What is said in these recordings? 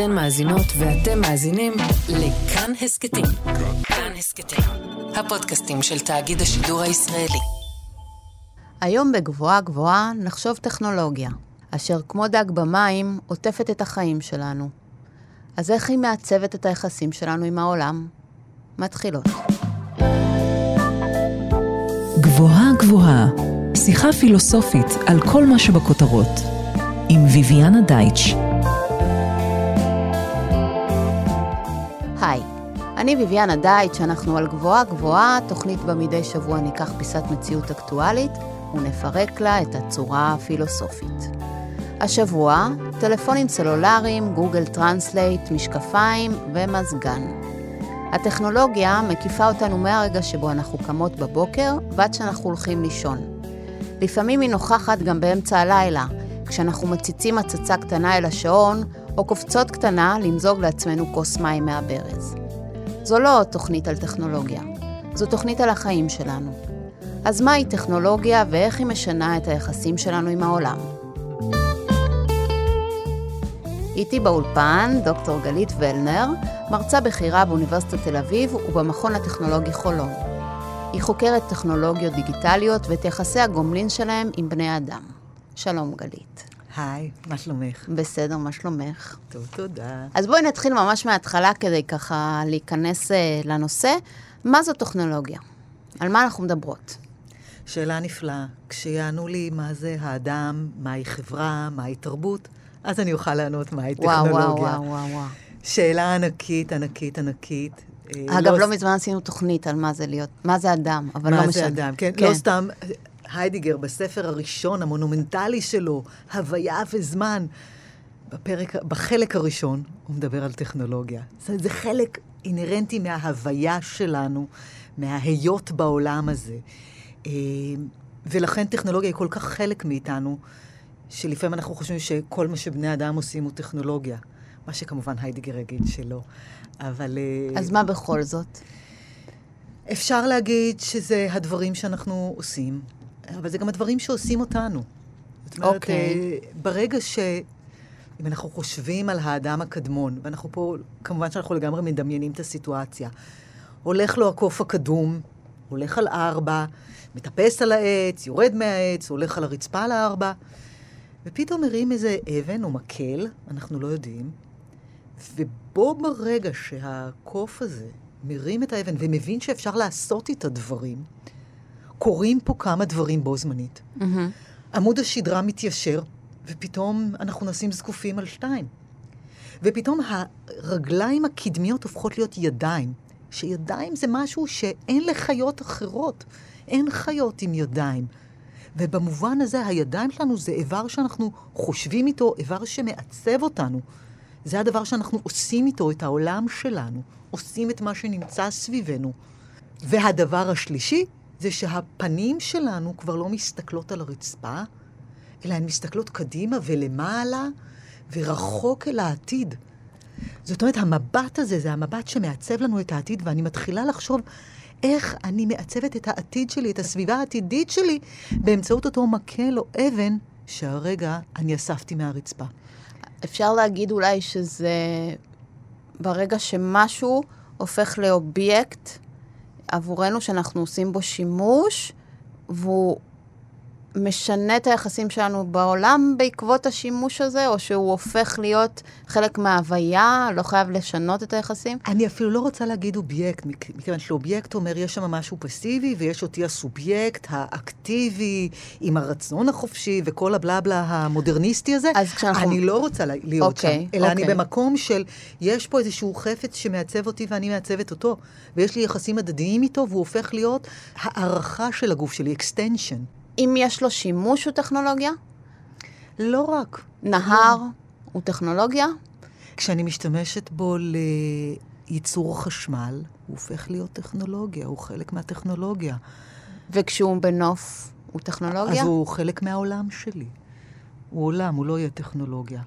אתן מאזינות ואתם מאזינים לכאן הסכתים. כאן הסכתים, הפודקאסטים של תאגיד השידור הישראלי. היום בגבוהה גבוהה נחשוב טכנולוגיה, אשר כמו דג במים עוטפת את החיים שלנו. אז איך היא מעצבת את היחסים שלנו עם העולם? מתחילות. גבוהה גבוהה, שיחה פילוסופית על כל מה שבכותרות, עם ויויאנה דייטש. היי, אני ויויאנה דייטש, אנחנו על גבוהה גבוהה, תוכנית בה מדי שבוע ניקח פיסת מציאות אקטואלית ונפרק לה את הצורה הפילוסופית. השבוע, טלפונים סלולריים, גוגל טרנסלייט, משקפיים ומזגן. הטכנולוגיה מקיפה אותנו מהרגע שבו אנחנו קמות בבוקר ועד שאנחנו הולכים לישון. לפעמים היא נוכחת גם באמצע הלילה, כשאנחנו מציצים הצצה קטנה אל השעון, או קופצות קטנה למזוג לעצמנו כוס מים מהברז. זו לא תוכנית על טכנולוגיה, זו תוכנית על החיים שלנו. אז מהי טכנולוגיה ואיך היא משנה את היחסים שלנו עם העולם? איתי באולפן דוקטור גלית ולנר, מרצה בכירה באוניברסיטת תל אביב ובמכון הטכנולוגי חולון. היא חוקרת טכנולוגיות דיגיטליות ואת יחסי הגומלין שלהם עם בני אדם. שלום גלית. היי, מה שלומך? בסדר, מה שלומך? טוב, תודה. אז בואי נתחיל ממש מההתחלה כדי ככה להיכנס אה, לנושא. מה זו טכנולוגיה? על מה אנחנו מדברות? שאלה נפלאה. כשיענו לי מה זה האדם, מהי חברה, מהי תרבות, אז אני אוכל לענות מהי טכנולוגיה. וואו, וואו, וואו, וואו. שאלה ענקית, ענקית, ענקית. אה, אגב, לא, לא מזמן עשינו תוכנית על מה זה להיות, מה זה אדם, אבל לא משנה. מה זה אדם, כן. כן. לא סתם, היידיגר, בספר הראשון, המונומנטלי שלו, הוויה וזמן, בפרק, בחלק הראשון, הוא מדבר על טכנולוגיה. זה, זה חלק אינהרנטי מההוויה שלנו, מההיות בעולם הזה. אה, ולכן טכנולוגיה היא כל כך חלק מאיתנו, שלפעמים אנחנו חושבים שכל מה שבני אדם עושים הוא טכנולוגיה. מה שכמובן היידיגר יגיד שלא. אבל... אה, אז מה בכל זאת? אפשר להגיד שזה הדברים שאנחנו עושים, אבל זה גם הדברים שעושים אותנו. זאת אומרת, okay. אוקיי. ברגע ש... אם אנחנו חושבים על האדם הקדמון, ואנחנו פה, כמובן שאנחנו לגמרי מדמיינים את הסיטואציה. הולך לו הקוף הקדום, הולך על ארבע, מטפס על העץ, יורד מהעץ, הולך על הרצפה על הארבע, ופתאום מרים איזה אבן או מקל, אנחנו לא יודעים, ובו ברגע שהקוף הזה מרים את האבן ומבין שאפשר לעשות איתה דברים, קורים פה כמה דברים בו זמנית. Mm-hmm. עמוד השדרה מתיישר, ופתאום אנחנו נשים זקופים על שתיים. ופתאום הרגליים הקדמיות הופכות להיות ידיים. שידיים זה משהו שאין לחיות אחרות. אין חיות עם ידיים. ובמובן הזה הידיים שלנו זה איבר שאנחנו חושבים איתו, איבר שמעצב אותנו. זה הדבר שאנחנו עושים איתו את העולם שלנו, עושים את מה שנמצא סביבנו. והדבר השלישי זה שהפנים שלנו כבר לא מסתכלות על הרצפה, אלא הן מסתכלות קדימה ולמעלה ורחוק אל העתיד. זאת אומרת, המבט הזה זה המבט שמעצב לנו את העתיד, ואני מתחילה לחשוב איך אני מעצבת את העתיד שלי, את הסביבה העתידית שלי, באמצעות אותו מקל או אבן שהרגע אני אספתי מהרצפה. אפשר להגיד אולי שזה ברגע שמשהו הופך לאובייקט עבורנו שאנחנו עושים בו שימוש, והוא משנה את היחסים שלנו בעולם בעקבות השימוש הזה, או שהוא הופך להיות חלק מההוויה, לא חייב לשנות את היחסים? אני אפילו לא רוצה להגיד אובייקט, מכיוון שאובייקט אומר, יש שם משהו פסיבי, ויש אותי הסובייקט האקטיבי, עם הרצון החופשי, וכל הבלבלה המודרניסטי הזה. אז כשאנחנו... אני לא רוצה להיות okay, שם, אוקיי, אלא okay. אני אוקיי. במקום של, יש פה איזשהו חפץ שמעצב אותי ואני מעצבת אותו, ויש לי יחסים הדדיים איתו, והוא הופך להיות הערכה של הגוף שלי, extension. אם יש לו שימוש הוא טכנולוגיה? לא רק. נהר לא. הוא טכנולוגיה? כשאני משתמשת בו לייצור חשמל, הוא הופך להיות טכנולוגיה, הוא חלק מהטכנולוגיה. וכשהוא בנוף, הוא טכנולוגיה? אז הוא חלק מהעולם שלי. הוא עולם, הוא לא יהיה טכנולוגיה.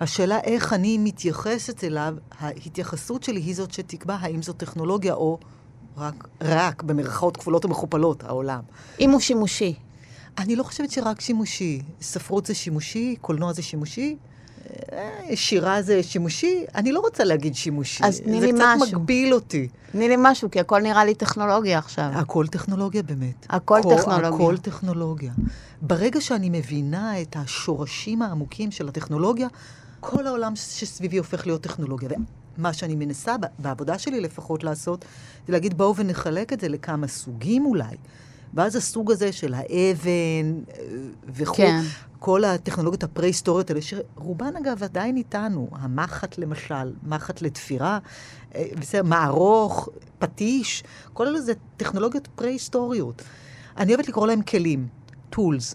השאלה איך אני מתייחסת אליו, ההתייחסות שלי היא זאת שתקבע האם זו טכנולוגיה או רק, רק במרכאות כפולות ומכופלות, העולם. אם הוא שימושי. אני לא חושבת שרק שימושי. ספרות זה שימושי, קולנוע זה שימושי, אה, שירה זה שימושי? אני לא רוצה להגיד שימושי. אז תני לי זה משהו. קצת מגביל אותי. תני לי משהו, כי הכל נראה לי טכנולוגיה עכשיו. הכל טכנולוגיה באמת. הכל כל- טכנולוגיה. הכל טכנולוגיה. ברגע שאני מבינה את השורשים העמוקים של הטכנולוגיה, כל העולם שסביבי הופך להיות טכנולוגיה. ומה שאני מנסה, בעבודה שלי לפחות לעשות, זה להגיד בואו ונחלק את זה לכמה סוגים אולי. ואז הסוג הזה של האבן אה, וכו', כן. כל הטכנולוגיות הפרה-היסטוריות האלה, שרובן אגב עדיין איתנו, המחט למשל, מחט לתפירה, אה, בסדר, מערוך, פטיש, כל אלה זה טכנולוגיות פרה-היסטוריות. אני אוהבת לקרוא להם כלים, tools.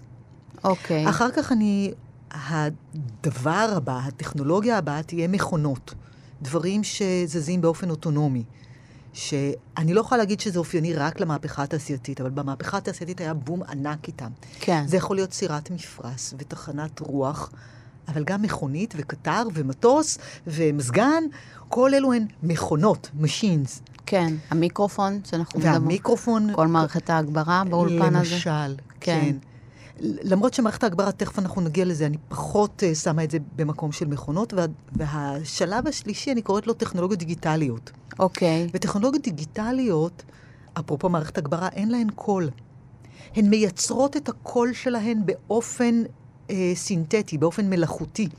אוקיי. אחר כך אני, הדבר הבא, הטכנולוגיה הבאה תהיה מכונות. דברים שזזים באופן אוטונומי. שאני לא יכולה להגיד שזה אופייני רק למהפכה התעשייתית, אבל במהפכה התעשייתית היה בום ענק איתם. כן. זה יכול להיות סירת מפרש ותחנת רוח, אבל גם מכונית וקטר ומטוס ומזגן, כל אלו הן מכונות, machines. כן, המיקרופון שאנחנו מדברים. והמיקרופון... כל מערכת ההגברה באולפן הזה. למשל, כן. כן. למרות שמערכת ההגברה, תכף אנחנו נגיע לזה, אני פחות uh, שמה את זה במקום של מכונות, וה, והשלב השלישי, אני קוראת לו טכנולוגיות דיגיטליות. אוקיי. וטכנולוגיות דיגיטליות, אפרופו מערכת הגברה, אין להן קול. הן מייצרות את הקול שלהן באופן אה, סינתטי, באופן מלאכותי.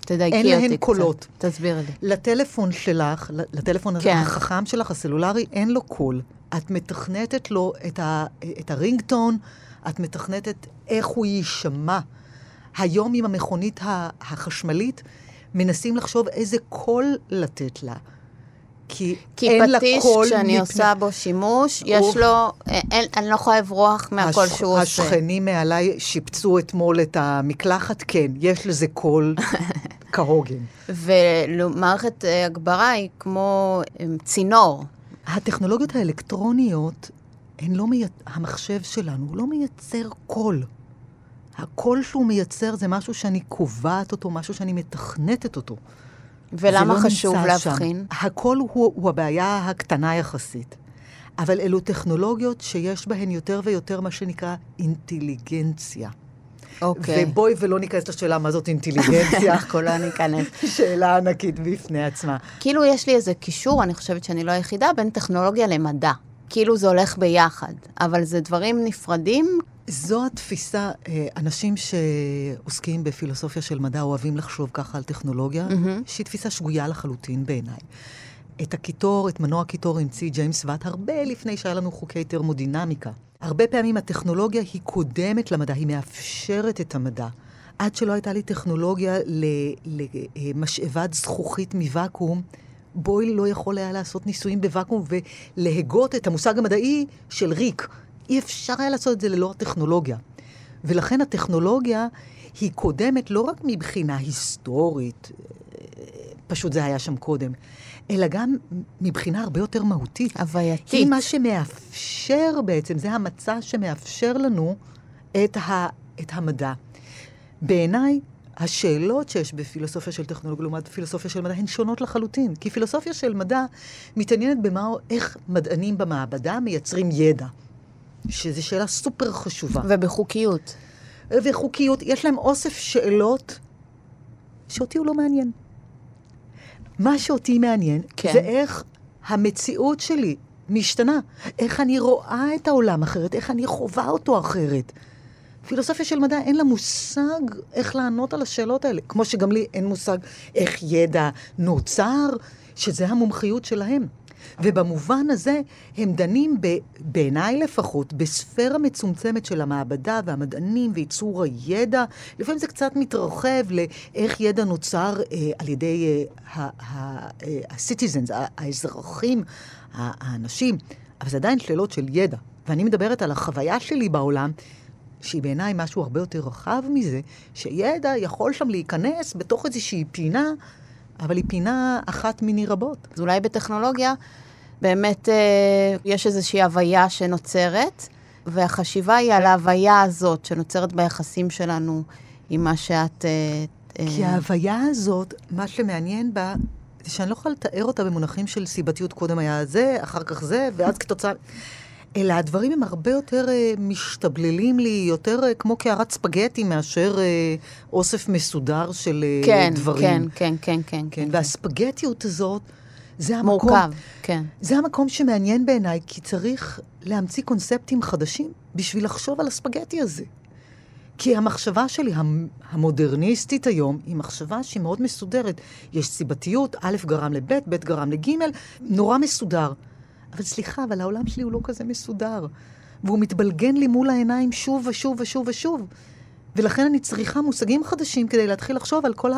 תדייקי אין אותי להן קצת. קולות. תסבירי לי. לטלפון שלך, לטלפון כן. החכם שלך, הסלולרי, אין לו קול. את מתכנתת לו את, ה, את הרינגטון, את מתכנתת איך הוא יישמע. היום עם המכונית החשמלית, מנסים לחשוב איזה קול לתת לה. כי, כי אין לה פטיש, קול כשאני מפני- עושה בו שימוש, יש. לו, אין, אני לא יכולה לברוח מהקול הש- שהוא עושה. השכנים מעליי שיפצו אתמול את המקלחת, כן, יש לזה קול כהוגן. ומערכת אה, הגברה היא כמו אה, צינור. הטכנולוגיות האלקטרוניות, הן לא מי... המחשב שלנו הוא לא מייצר קול. הקול שהוא מייצר זה משהו שאני קובעת אותו, משהו שאני מתכנתת אותו. ולמה לא חשוב להבחין? שם. הקול הוא, הוא הבעיה הקטנה יחסית. אבל אלו טכנולוגיות שיש בהן יותר ויותר מה שנקרא אינטליגנציה. אוקיי. ובואי ולא ניכנס לשאלה מה זאת אינטליגנציה. אנחנו לא ניכנס. שאלה ענקית בפני עצמה. כאילו יש לי איזה קישור, אני חושבת שאני לא היחידה, בין טכנולוגיה למדע. כאילו זה הולך ביחד, אבל זה דברים נפרדים. זו התפיסה, אה, אנשים שעוסקים בפילוסופיה של מדע אוהבים לחשוב ככה על טכנולוגיה, מהמם. שהיא תפיסה שגויה לחלוטין בעיניי. את הקיטור, את מנוע הקיטור המציא ג'יימס ואט הרבה לפני שהיה לנו חוקי טרמודינמיקה. הרבה פעמים הטכנולוגיה היא קודמת למדע, היא מאפשרת את המדע. עד שלא הייתה לי טכנולוגיה למשאבת זכוכית מוואקום, בויל לא יכול היה לעשות ניסויים בוואקום ולהגות את המושג המדעי של ריק. אי אפשר היה לעשות את זה ללא הטכנולוגיה. ולכן הטכנולוגיה היא קודמת לא רק מבחינה היסטורית, אה, פשוט זה היה שם קודם, אלא גם מבחינה הרבה יותר מהותית. הווייתית. היא מה שמאפשר בעצם, זה המצע שמאפשר לנו את, ה, את המדע. בעיניי, השאלות שיש בפילוסופיה של טכנולוגיה לעומת פילוסופיה של מדע הן שונות לחלוטין. כי פילוסופיה של מדע מתעניינת במה, איך מדענים במעבדה מייצרים ידע. שזו שאלה סופר חשובה. ובחוקיות. וחוקיות, יש להם אוסף שאלות שאותי הוא לא מעניין. מה שאותי מעניין, כן. כן. זה איך המציאות שלי משתנה. איך אני רואה את העולם אחרת, איך אני חווה אותו אחרת. פילוסופיה של מדע אין לה מושג איך לענות על השאלות האלה. כמו שגם לי אין מושג איך ידע נוצר, שזה המומחיות שלהם. ובמובן הזה הם דנים, ב, בעיניי לפחות, בספירה מצומצמת של המעבדה והמדענים וייצור הידע. לפעמים זה קצת מתרחב לאיך ידע נוצר אה, על ידי אה, ה-citizens, האזרחים, ה- האנשים, אבל זה עדיין שאלות של ידע. ואני מדברת על החוויה שלי בעולם, שהיא בעיניי משהו הרבה יותר רחב מזה, שידע יכול שם להיכנס בתוך איזושהי פינה, אבל היא פינה אחת מיני רבות. אז אולי בטכנולוגיה באמת אה, יש איזושהי הוויה שנוצרת, והחשיבה היא על ההוויה הזאת שנוצרת ביחסים שלנו עם מה שאת... אה, אה, כי ההוויה הזאת, מה שמעניין בה, זה שאני לא יכולה לתאר אותה במונחים של סיבתיות. קודם היה זה, אחר כך זה, ואז כתוצאה... אלא הדברים הם הרבה יותר uh, משתבללים לי, יותר uh, כמו קערת ספגטי מאשר uh, אוסף מסודר של uh, כן, דברים. כן, כן, כן, כן. כן, והספגטיות הזאת, זה המקום... מורכב, כן. זה המקום שמעניין בעיניי, כי צריך להמציא קונספטים חדשים בשביל לחשוב על הספגטי הזה. כי המחשבה שלי, המודרניסטית היום, היא מחשבה שהיא מאוד מסודרת. יש סיבתיות, א' גרם לב', ב' גרם לג', נורא מסודר. אבל סליחה, אבל העולם שלי הוא לא כזה מסודר. והוא מתבלגן לי מול העיניים שוב ושוב ושוב ושוב. ולכן אני צריכה מושגים חדשים כדי להתחיל לחשוב על כל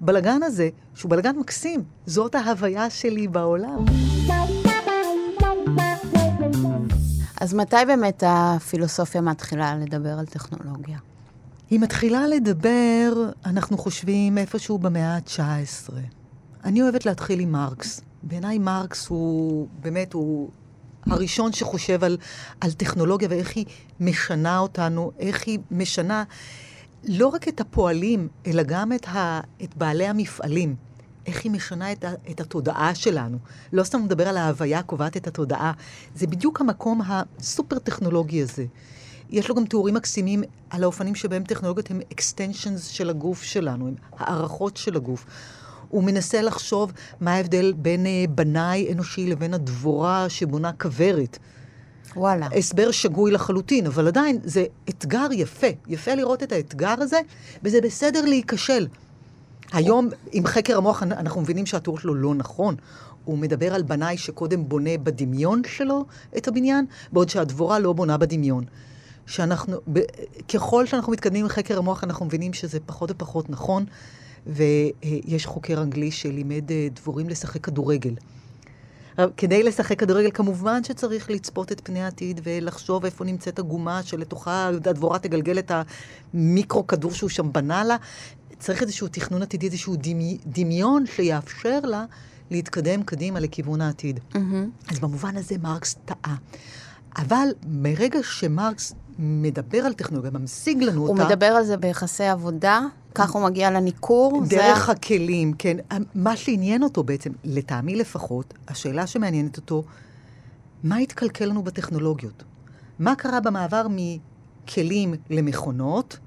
הבלגן הזה, שהוא בלגן מקסים. זאת ההוויה שלי בעולם. אז מתי באמת הפילוסופיה מתחילה לדבר על טכנולוגיה? היא מתחילה לדבר, אנחנו חושבים, איפשהו במאה ה-19. אני אוהבת להתחיל עם מרקס. בעיניי מרקס הוא באמת, הוא הראשון שחושב על, על טכנולוגיה ואיך היא משנה אותנו, איך היא משנה לא רק את הפועלים, אלא גם את, ה, את בעלי המפעלים. איך היא משנה את, את התודעה שלנו. לא סתם מדבר על ההוויה קובעת את התודעה, זה בדיוק המקום הסופר-טכנולוגי הזה. יש לו גם תיאורים מקסימים על האופנים שבהם טכנולוגיות הן extensions של הגוף שלנו, הן הערכות של הגוף. הוא מנסה לחשוב מה ההבדל בין אה, בנאי אנושי לבין הדבורה שבונה כוורת. וואלה. הסבר שגוי לחלוטין, אבל עדיין זה אתגר יפה. יפה לראות את האתגר הזה, וזה בסדר להיכשל. היום, עם חקר המוח, אנחנו מבינים שהתיאור שלו לא נכון. הוא מדבר על בנאי שקודם בונה בדמיון שלו את הבניין, בעוד שהדבורה לא בונה בדמיון. שאנחנו, ב, ככל שאנחנו מתקדמים עם חקר המוח, אנחנו מבינים שזה פחות ופחות נכון, ויש חוקר אנגלי שלימד אה, דבורים לשחק כדורגל. כדי לשחק כדורגל, כמובן שצריך לצפות את פני העתיד ולחשוב איפה נמצאת הגומה שלתוכה הדבורה תגלגל את המיקרו כדור שהוא שם בנה לה. צריך איזשהו תכנון עתידי, איזשהו דמי, דמיון שיאפשר לה להתקדם קדימה לכיוון העתיד. Mm-hmm. אז במובן הזה מרקס טעה. אבל מרגע שמרקס מדבר על טכנולוגיה, ממשיג לנו הוא אותה... הוא מדבר על זה ביחסי עבודה? כך הוא מגיע לניכור? דרך זה... הכלים, כן. מה שעניין אותו בעצם, לטעמי לפחות, השאלה שמעניינת אותו, מה התקלקל לנו בטכנולוגיות? מה קרה במעבר מכלים למכונות,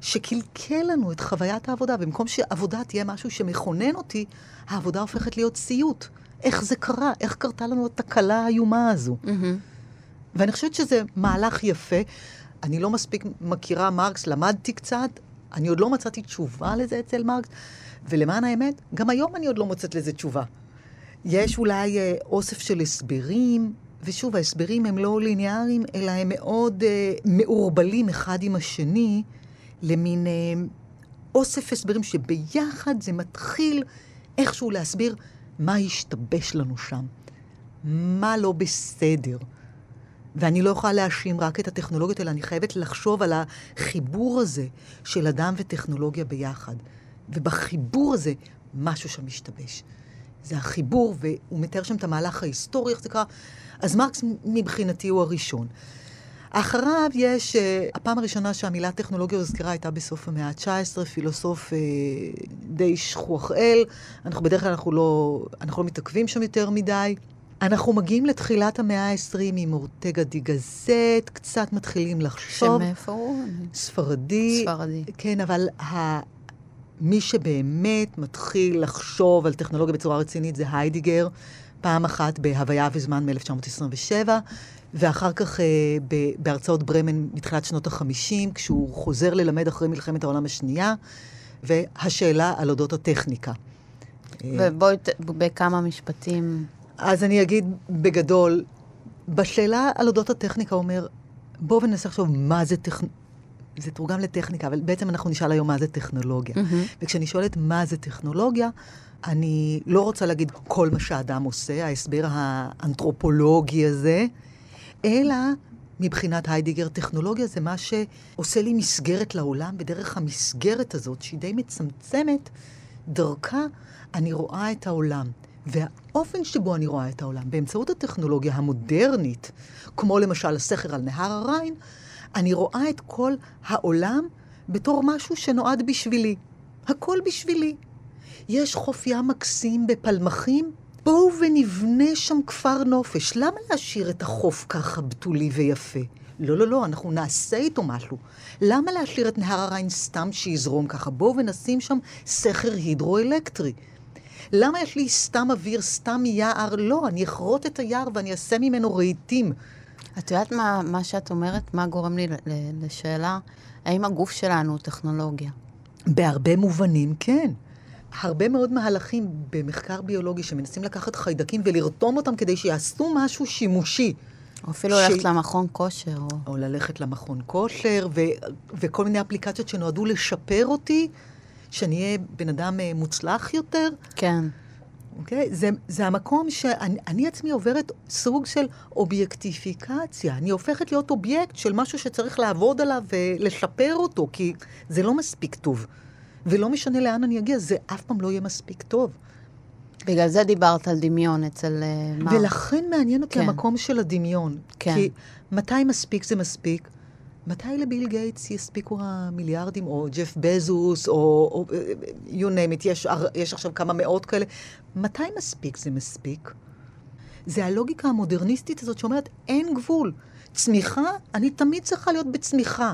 שקלקל לנו את חוויית העבודה? במקום שעבודה תהיה משהו שמכונן אותי, העבודה הופכת להיות סיוט. איך זה קרה? איך קרתה לנו התקלה האיומה הזו? Mm-hmm. ואני חושבת שזה מהלך יפה. אני לא מספיק מכירה מרקס, למדתי קצת, אני עוד לא מצאתי תשובה לזה אצל מרקס, ולמען האמת, גם היום אני עוד לא מוצאת לזה תשובה. יש אולי אה, אוסף של הסברים, ושוב, ההסברים הם לא ליניאריים, אלא הם מאוד אה, מעורבלים אחד עם השני, למין אה, אוסף הסברים שביחד זה מתחיל איכשהו להסביר מה השתבש לנו שם, מה לא בסדר. ואני לא יכולה להאשים רק את הטכנולוגיות, אלא אני חייבת לחשוב על החיבור הזה של אדם וטכנולוגיה ביחד. ובחיבור הזה, משהו שם משתבש. זה החיבור, והוא מתאר שם את המהלך ההיסטורי, איך זה קרה. אז מרקס מבחינתי הוא הראשון. אחריו יש, uh, הפעם הראשונה שהמילה טכנולוגיה הוזכרה הייתה בסוף המאה ה-19, פילוסוף uh, די שכוח אל. אנחנו בדרך כלל אנחנו לא, אנחנו לא מתעכבים שם יותר מדי. אנחנו מגיעים לתחילת המאה ה-20 עם אורטגה די גזט, קצת מתחילים לחשוב. שמאיפה הוא? ספרדי. ספרדי. כן, אבל ה... מי שבאמת מתחיל לחשוב על טכנולוגיה בצורה רצינית זה היידיגר, פעם אחת בהוויה וזמן מ-1927, ואחר כך אה, בהרצאות ברמן מתחילת שנות ה-50, כשהוא חוזר ללמד אחרי מלחמת העולם השנייה, והשאלה על אודות הטכניקה. ובואי, בכמה משפטים... אז אני אגיד בגדול, בשאלה על אודות הטכניקה אומר, בואו וננסה לחשוב מה זה טכנולוגיה. זה תורגם לטכניקה, אבל בעצם אנחנו נשאל היום מה זה טכנולוגיה. Mm-hmm. וכשאני שואלת מה זה טכנולוגיה, אני לא רוצה להגיד כל מה שאדם עושה, ההסבר האנתרופולוגי הזה, אלא מבחינת היידיגר, טכנולוגיה זה מה שעושה לי מסגרת לעולם, בדרך המסגרת הזאת, שהיא די מצמצמת, דרכה אני רואה את העולם. והאופן שבו אני רואה את העולם, באמצעות הטכנולוגיה המודרנית, כמו למשל הסכר על נהר הריין, אני רואה את כל העולם בתור משהו שנועד בשבילי. הכל בשבילי. יש חוף ים מקסים בפלמחים, בואו ונבנה שם כפר נופש. למה להשאיר את החוף ככה בתולי ויפה? לא, לא, לא, אנחנו נעשה איתו משהו. למה להשאיר את נהר הריין סתם שיזרום ככה? בואו ונשים שם סכר הידרואלקטרי. למה יש לי סתם אוויר, סתם יער? לא, אני אכרות את היער ואני אעשה ממנו רהיטים. את יודעת מה, מה שאת אומרת? מה גורם לי לשאלה? האם הגוף שלנו הוא טכנולוגיה? בהרבה מובנים, כן. הרבה מאוד מהלכים במחקר ביולוגי שמנסים לקחת חיידקים ולרתום אותם כדי שיעשו משהו שימושי. או אפילו ש... ללכת למכון כושר. או, או ללכת למכון כושר, ו... וכל מיני אפליקציות שנועדו לשפר אותי, שאני אהיה בן אדם אה, מוצלח יותר. כן. אוקיי? Okay? זה, זה המקום שאני עצמי עוברת סוג של אובייקטיפיקציה. אני הופכת להיות אובייקט של משהו שצריך לעבוד עליו ולשפר אותו, כי זה לא מספיק טוב. ולא משנה לאן אני אגיע, זה אף פעם לא יהיה מספיק טוב. בגלל זה דיברת על דמיון אצל uh, מרק. ולכן מעניין אותי כן. המקום של הדמיון. כן. כי מתי מספיק זה מספיק? מתי לביל גייטס יספיקו המיליארדים, או ג'ף בזוס, או, או you name it, יש, יש עכשיו כמה מאות כאלה. מתי מספיק זה מספיק? זה הלוגיקה המודרניסטית הזאת שאומרת, אין גבול. צמיחה, אני תמיד צריכה להיות בצמיחה.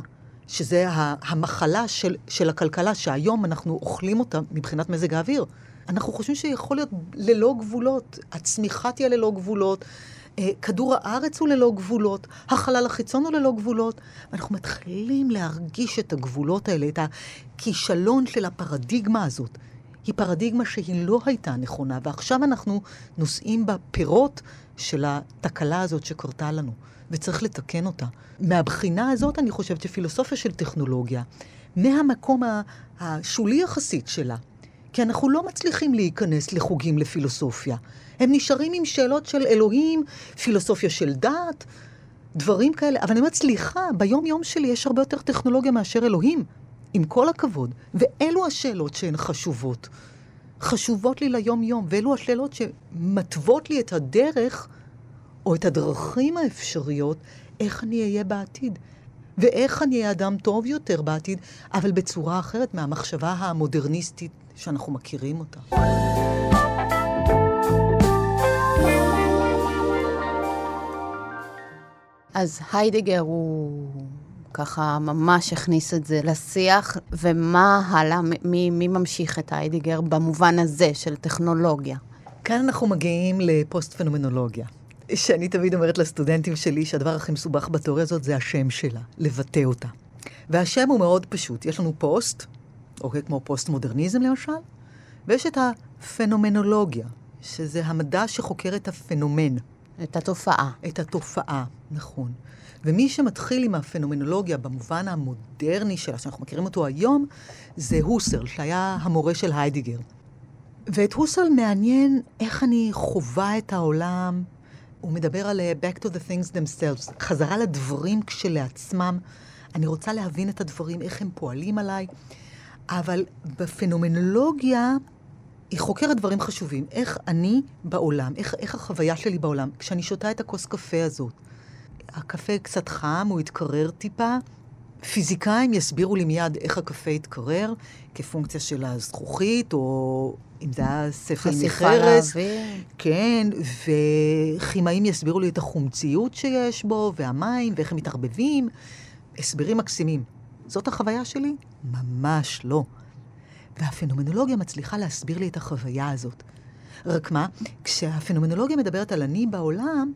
שזה המחלה של, של הכלכלה, שהיום אנחנו אוכלים אותה מבחינת מזג האוויר. אנחנו חושבים שיכול להיות ללא גבולות, הצמיחה תהיה ללא גבולות, אה, כדור הארץ הוא ללא גבולות, החלל החיצון הוא ללא גבולות, ואנחנו מתחילים להרגיש את הגבולות האלה, את הכישלון של הפרדיגמה הזאת. היא פרדיגמה שהיא לא הייתה נכונה, ועכשיו אנחנו נושאים בפירות של התקלה הזאת שקרתה לנו. וצריך לתקן אותה. מהבחינה הזאת אני חושבת שפילוסופיה של טכנולוגיה, מהמקום השולי יחסית שלה, כי אנחנו לא מצליחים להיכנס לחוגים לפילוסופיה. הם נשארים עם שאלות של אלוהים, פילוסופיה של דת, דברים כאלה. אבל אני אומרת, סליחה, ביום-יום שלי יש הרבה יותר טכנולוגיה מאשר אלוהים, עם כל הכבוד. ואלו השאלות שהן חשובות. חשובות לי ליום-יום, ואלו השאלות שמתוות לי את הדרך או את הדרכים האפשריות איך אני אהיה בעתיד. ואיך אני אהיה אדם טוב יותר בעתיד, אבל בצורה אחרת מהמחשבה המודרניסטית שאנחנו מכירים אותה. אז היידיגר הוא ככה ממש הכניס את זה לשיח, ומה הלאה, מי, מי ממשיך את היידיגר במובן הזה של טכנולוגיה? כאן אנחנו מגיעים לפוסט-פנומנולוגיה. שאני תמיד אומרת לסטודנטים שלי שהדבר הכי מסובך בתיאוריה הזאת זה השם שלה, לבטא אותה. והשם הוא מאוד פשוט. יש לנו פוסט, אוקיי, כמו פוסט-מודרניזם למשל, ויש את הפנומנולוגיה, שזה המדע שחוקר את הפנומן. את התופעה. את התופעה, נכון. ומי שמתחיל עם הפנומנולוגיה במובן המודרני שלה, שאנחנו מכירים אותו היום, זה הוסרל, שהיה המורה של היידיגר. ואת הוסרל מעניין איך אני חווה את העולם הוא מדבר על uh, back to the things themselves, חזרה לדברים כשלעצמם. אני רוצה להבין את הדברים, איך הם פועלים עליי, אבל בפנומנולוגיה היא חוקרת דברים חשובים. איך אני בעולם, איך, איך החוויה שלי בעולם. כשאני שותה את הכוס קפה הזאת, הקפה קצת חם, הוא התקרר טיפה. פיזיקאים יסבירו לי מיד איך הקפה התקרר, כפונקציה של הזכוכית, או אם זה היה ספל מחרס. כן, וכימאים יסבירו לי את החומציות שיש בו, והמים, ואיך הם מתערבבים. הסברים מקסימים. זאת החוויה שלי? ממש לא. והפנומנולוגיה מצליחה להסביר לי את החוויה הזאת. רק מה, כשהפנומנולוגיה מדברת על אני בעולם,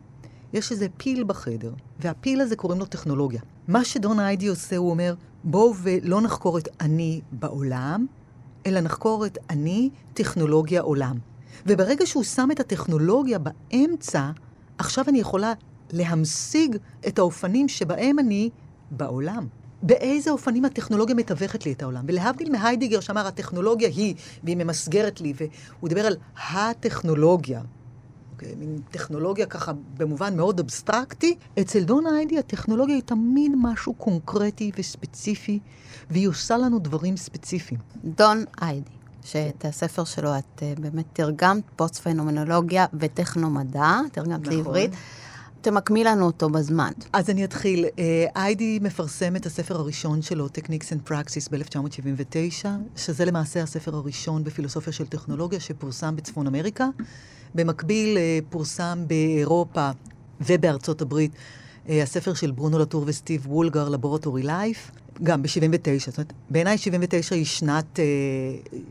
יש איזה פיל בחדר, והפיל הזה קוראים לו טכנולוגיה. מה שדון איידי עושה, הוא אומר, בואו ולא נחקור את אני בעולם, אלא נחקור את אני, טכנולוגיה, עולם. וברגע שהוא שם את הטכנולוגיה באמצע, עכשיו אני יכולה להמשיג את האופנים שבהם אני בעולם. באיזה אופנים הטכנולוגיה מתווכת לי את העולם. ולהבדיל מהיידיגר שאמר, הטכנולוגיה היא, והיא ממסגרת לי, והוא דיבר על הטכנולוגיה. אוקיי, מין טכנולוגיה ככה במובן מאוד אבסטרקטי. אצל דון היידי הטכנולוגיה היא תמיד משהו קונקרטי וספציפי, והיא עושה לנו דברים ספציפיים. דון היידי. שאת הספר שלו את uh, באמת תרגמת פוסט-פנומנולוגיה וטכנומדע, תרגמת נכון. לעברית. תמקמי לנו אותו בזמן. אז אני אתחיל. אה, איידי מפרסם את הספר הראשון שלו, Techniques and Praxis, ב-1979, שזה למעשה הספר הראשון בפילוסופיה של טכנולוגיה שפורסם בצפון אמריקה. במקביל אה, פורסם באירופה ובארצות הברית אה, הספר של ברונו לטור וסטיב וולגר, לבורטורי לייף, גם ב-79. זאת אומרת, בעיניי 79 היא שנת,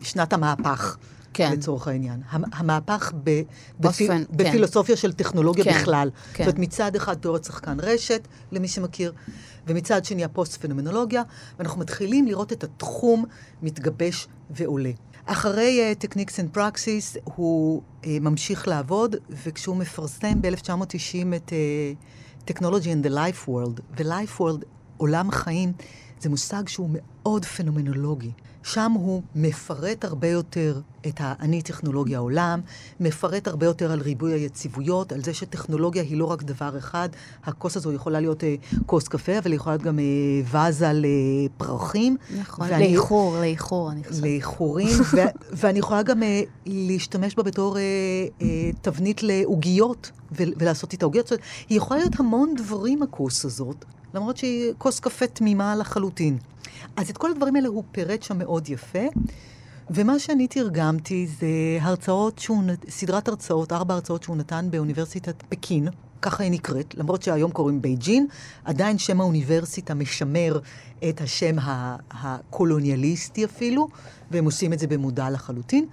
שנת המהפך. כן. לצורך העניין. המהפך ב, בפי, כן. בפילוסופיה של טכנולוגיה כן. בכלל. כן. זאת אומרת, מצד אחד תיאוריית שחקן רשת, למי שמכיר, ומצד שני הפוסט-פנומנולוגיה, ואנחנו מתחילים לראות את התחום מתגבש ועולה. אחרי Techniques and Praxis הוא uh, ממשיך לעבוד, וכשהוא מפרסם ב-1990 את uh, Technology in the Life World, ו-Life World, עולם חיים, זה מושג שהוא מאוד פנומנולוגי. שם הוא מפרט הרבה יותר את האני טכנולוגיה העולם, מפרט הרבה יותר על ריבוי היציבויות, על זה שטכנולוגיה היא לא רק דבר אחד, הכוס הזו יכולה להיות אה, כוס קפה, אבל היא יכולה להיות גם אה, וזה לפרחים. נכון, ואני, לאיחור, לאיחור, אני חושבת. לאיחורים, ו- ואני יכולה גם אה, להשתמש בה בתור אה, אה, תבנית לעוגיות, ו- ולעשות איתה עוגיות. היא יכולה להיות המון דברים, הכוס הזאת, למרות שהיא כוס קפה תמימה לחלוטין. אז את כל הדברים האלה הוא פירט שם מאוד יפה. ומה שאני תרגמתי זה הרצאות שהוא, סדרת הרצאות, ארבע הרצאות שהוא נתן באוניברסיטת פקין, ככה היא נקראת, למרות שהיום קוראים בייג'ין, עדיין שם האוניברסיטה משמר את השם הקולוניאליסטי אפילו, והם עושים את זה במודע לחלוטין.